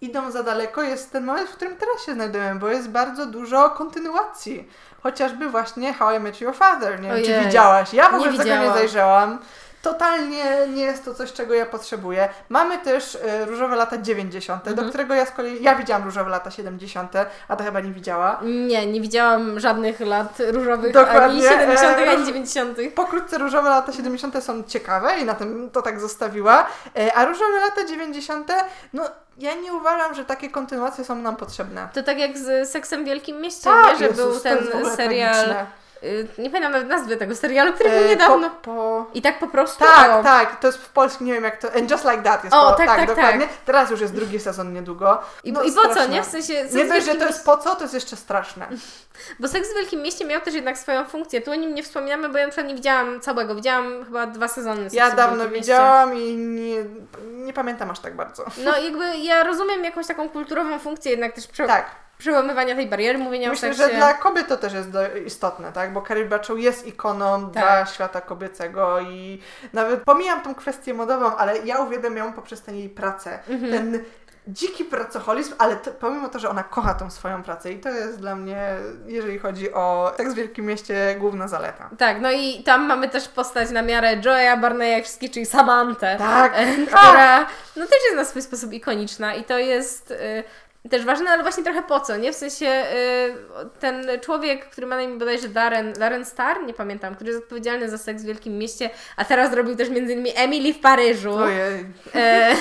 idą za daleko, jest ten moment, w którym teraz się znajdujemy, bo jest bardzo dużo kontynuacji. Chociażby właśnie How I Met Your Father. Nie wiem, czy Ojej. widziałaś. Ja w Nie ogóle tego nie zajrzałam. Totalnie nie jest to coś, czego ja potrzebuję. Mamy też e, różowe lata 90., Mhm. do którego ja z kolei, ja widziałam różowe lata 70., a to chyba nie widziała. Nie, nie widziałam żadnych lat różowych, Dokładnie, ani 70., e, ani 90. Pokrótce różowe lata 70. są ciekawe i na tym to tak zostawiła, E, a różowe lata 90. no ja nie uważam, że takie kontynuacje są nam potrzebne. To tak jak z Seksem w Wielkim Mieście, Tak, nie? że Jezus, był ten serial, tragiczne. Y, nie pamiętam nawet nazwy tego serialu, który był niedawno. Po, po... I tak po prostu. Tak, o, tak, to jest w polskim, nie wiem jak to, And Just Like That jest O, po, tak, tak, dokładnie. Teraz już jest drugi sezon niedługo. I, No, I po co, nie? W sensie. Nie dość, że to jest po co, to jest jeszcze straszne. Bo Seks w Wielkim Mieście miał też jednak swoją funkcję. Tu o nim nie wspominamy, bo ja na przykład nie widziałam całego. Widziałam chyba dwa sezony. Ja dawno widziałam i nie, nie pamiętam aż tak bardzo. No jakby ja rozumiem jakąś taką kulturową funkcję jednak też prze, Tak. Przełamywania tej bariery, mówienia Myślę, o seksie. że dla kobiet to też jest istotne, tak? Bo Carrie Bradshaw jest ikoną Tak. dla świata kobiecego i nawet pomijam tą kwestię modową, ale ja uwielbiam ją poprzez tę jej pracę. Mhm. Ten dziki pracoholizm, ale to, pomimo to, że ona kocha tą swoją pracę i to jest dla mnie, jeżeli chodzi o tak w Wielkim Mieście, główna zaleta. Tak, no i tam mamy też postać na miarę Joya Barneya i wszystkich, czyli Samantę. Tak. która no też jest na swój sposób ikoniczna i to jest y, też ważne, ale właśnie trochę po co, nie? W sensie y, ten człowiek, który ma na imię bodajże Darren, Darren Star, nie pamiętam, który jest odpowiedzialny za seks w Wielkim Mieście, a teraz zrobił też między innymi Emily w Paryżu. Ojej. E,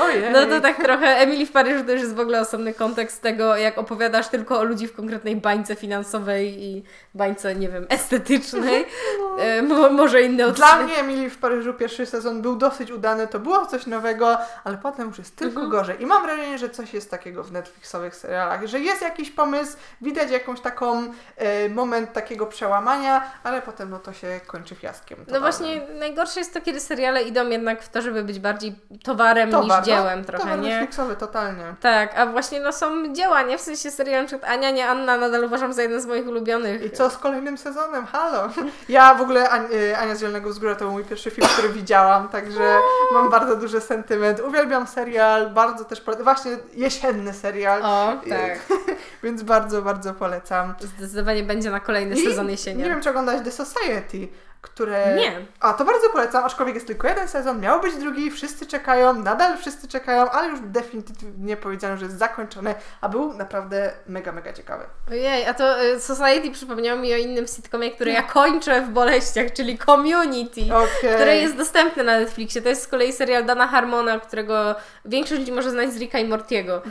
Ojej. no to tak trochę Emily w Paryżu to już jest w ogóle osobny kontekst tego, jak opowiadasz tylko o ludzi w konkretnej bańce finansowej i bańce, nie wiem, estetycznej. E, mo, może inne No. Dla odcinek. mnie Emily w Paryżu pierwszy sezon był dosyć udany, to było coś nowego, ale potem już jest tylko Mhm. gorzej. I mam wrażenie, że coś jest takiego takiego w Netflixowych serialach, że jest jakiś pomysł, widać jakąś taką e, moment takiego przełamania, ale potem no to się kończy fiaskiem. No właśnie, najgorsze jest to, kiedy seriale idą jednak w to, żeby być bardziej towarem Towar, niż no, dziełem trochę, Towar nie? Netflixowy, totalnie. Tak, a właśnie no są dzieła, nie? W sensie serial przykład Ania, nie Anna nadal uważam za jeden z moich ulubionych. I co z kolejnym sezonem? Halo! Ja w ogóle y, Ania z Zielonego Wzgórza to był mój pierwszy film, który widziałam, także mam bardzo duży sentyment. Uwielbiam serial, bardzo też właśnie jesienny serial, O, tak. więc bardzo, bardzo polecam. Zdecydowanie będzie na kolejny I sezon Nie jesienią. wiem, czy oglądałeś The Society, które... Nie. A, to bardzo polecam, aczkolwiek jest tylko jeden sezon, miał być drugi, wszyscy czekają, nadal wszyscy czekają, ale już definitywnie powiedziano, że jest zakończony, a był naprawdę mega, mega ciekawy. Ojej, a to y, Society przypomniało mi o innym sitcomie, który ja kończę w boleściach, czyli Community. Okej. Który jest dostępny na Netflixie. To jest z kolei serial Dana Harmona, którego większość ludzi może znać z Ricka i Mortiego.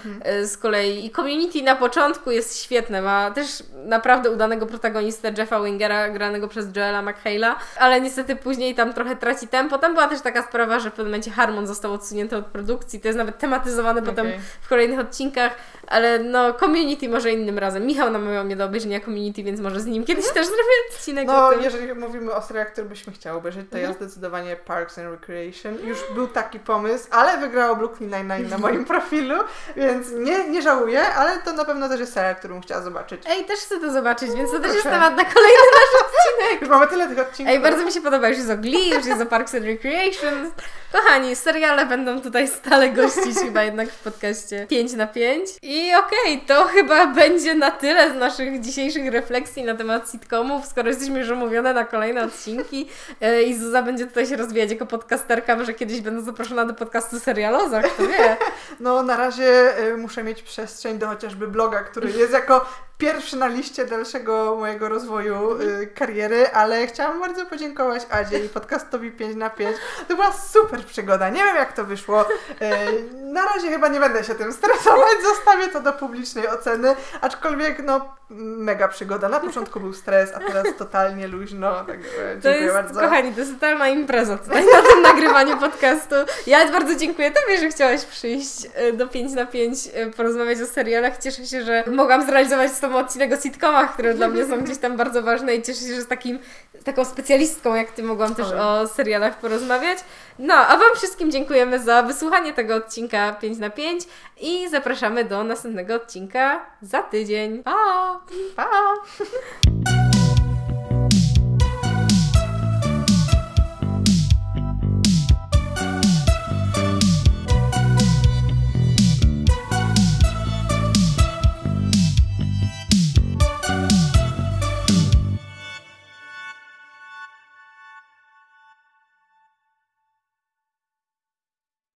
Y, Z kolei i Community na początku jest świetne. Ma też naprawdę udanego protagonistę Jeffa Wingera, granego przez Joela McHale'a, ale niestety później tam trochę traci tempo. Tam była też taka sprawa, że w pewnym momencie Harmon został odsunięty od produkcji. To jest nawet tematyzowane potem Okej. w kolejnych odcinkach, ale no Community może innym razem. Michał namawiał mnie do obejrzenia Community, więc może z nim kiedyś też zrobię odcinek No, jeżeli mówimy o serialach, które byśmy chciały obejrzeć, to ja Mhm. zdecydowanie Parks and Recreation. Już był taki pomysł, ale wygrało Brooklyn Nine-Nine na moim profilu, więc nie, nie żałuję, ale to na pewno też jest serial, który bym chciała zobaczyć. Ej, też chcę to zobaczyć, więc to też jest temat na kolejny nasz odcinek. Już mamy tyle tych odcinków. Ej, bardzo mi się podoba, już jest o Glee, już jest o Parks and Recreation. Kochani, seriale będą tutaj stale gościć chyba jednak w podcaście 5 na 5. I okej, to chyba będzie na tyle z naszych dzisiejszych refleksji na temat sitcomów, skoro jesteśmy już umówione na kolejne odcinki e, i Zuza będzie tutaj się rozwijać jako podcasterka, może kiedyś będę zaproszona do podcastu Serialoza, kto wie. No, na razie y, muszę mieć przestrzeń do chociażby bloga, który jest jako pierwszy na liście dalszego mojego rozwoju y, kariery, ale chciałam bardzo podziękować Adzie i podcastowi 5 na 5. To była super przygoda. Nie wiem jak to wyszło. Y, na razie chyba nie będę się tym stresować, zostawię to do publicznej oceny, aczkolwiek no mega przygoda. Na początku był stres, a teraz totalnie luźno, To dziękuję jest, bardzo. kochani, to jest totalna impreza tutaj na tym nagrywaniu podcastu. Ja bardzo dziękuję Tobie, że chciałaś przyjść e, do 5 na 5 e, porozmawiać o serialach. Cieszę się, że mogłam zrealizować z Tobą odcinek o sitcomach, które dla mnie są gdzieś tam bardzo ważne i cieszę się, że z takim, taką specjalistką jak Ty mogłam też o serialach porozmawiać. No, a Wam wszystkim dziękujemy za wysłuchanie tego odcinka 5 na 5 i zapraszamy do następnego odcinka za tydzień. Pa! Pa!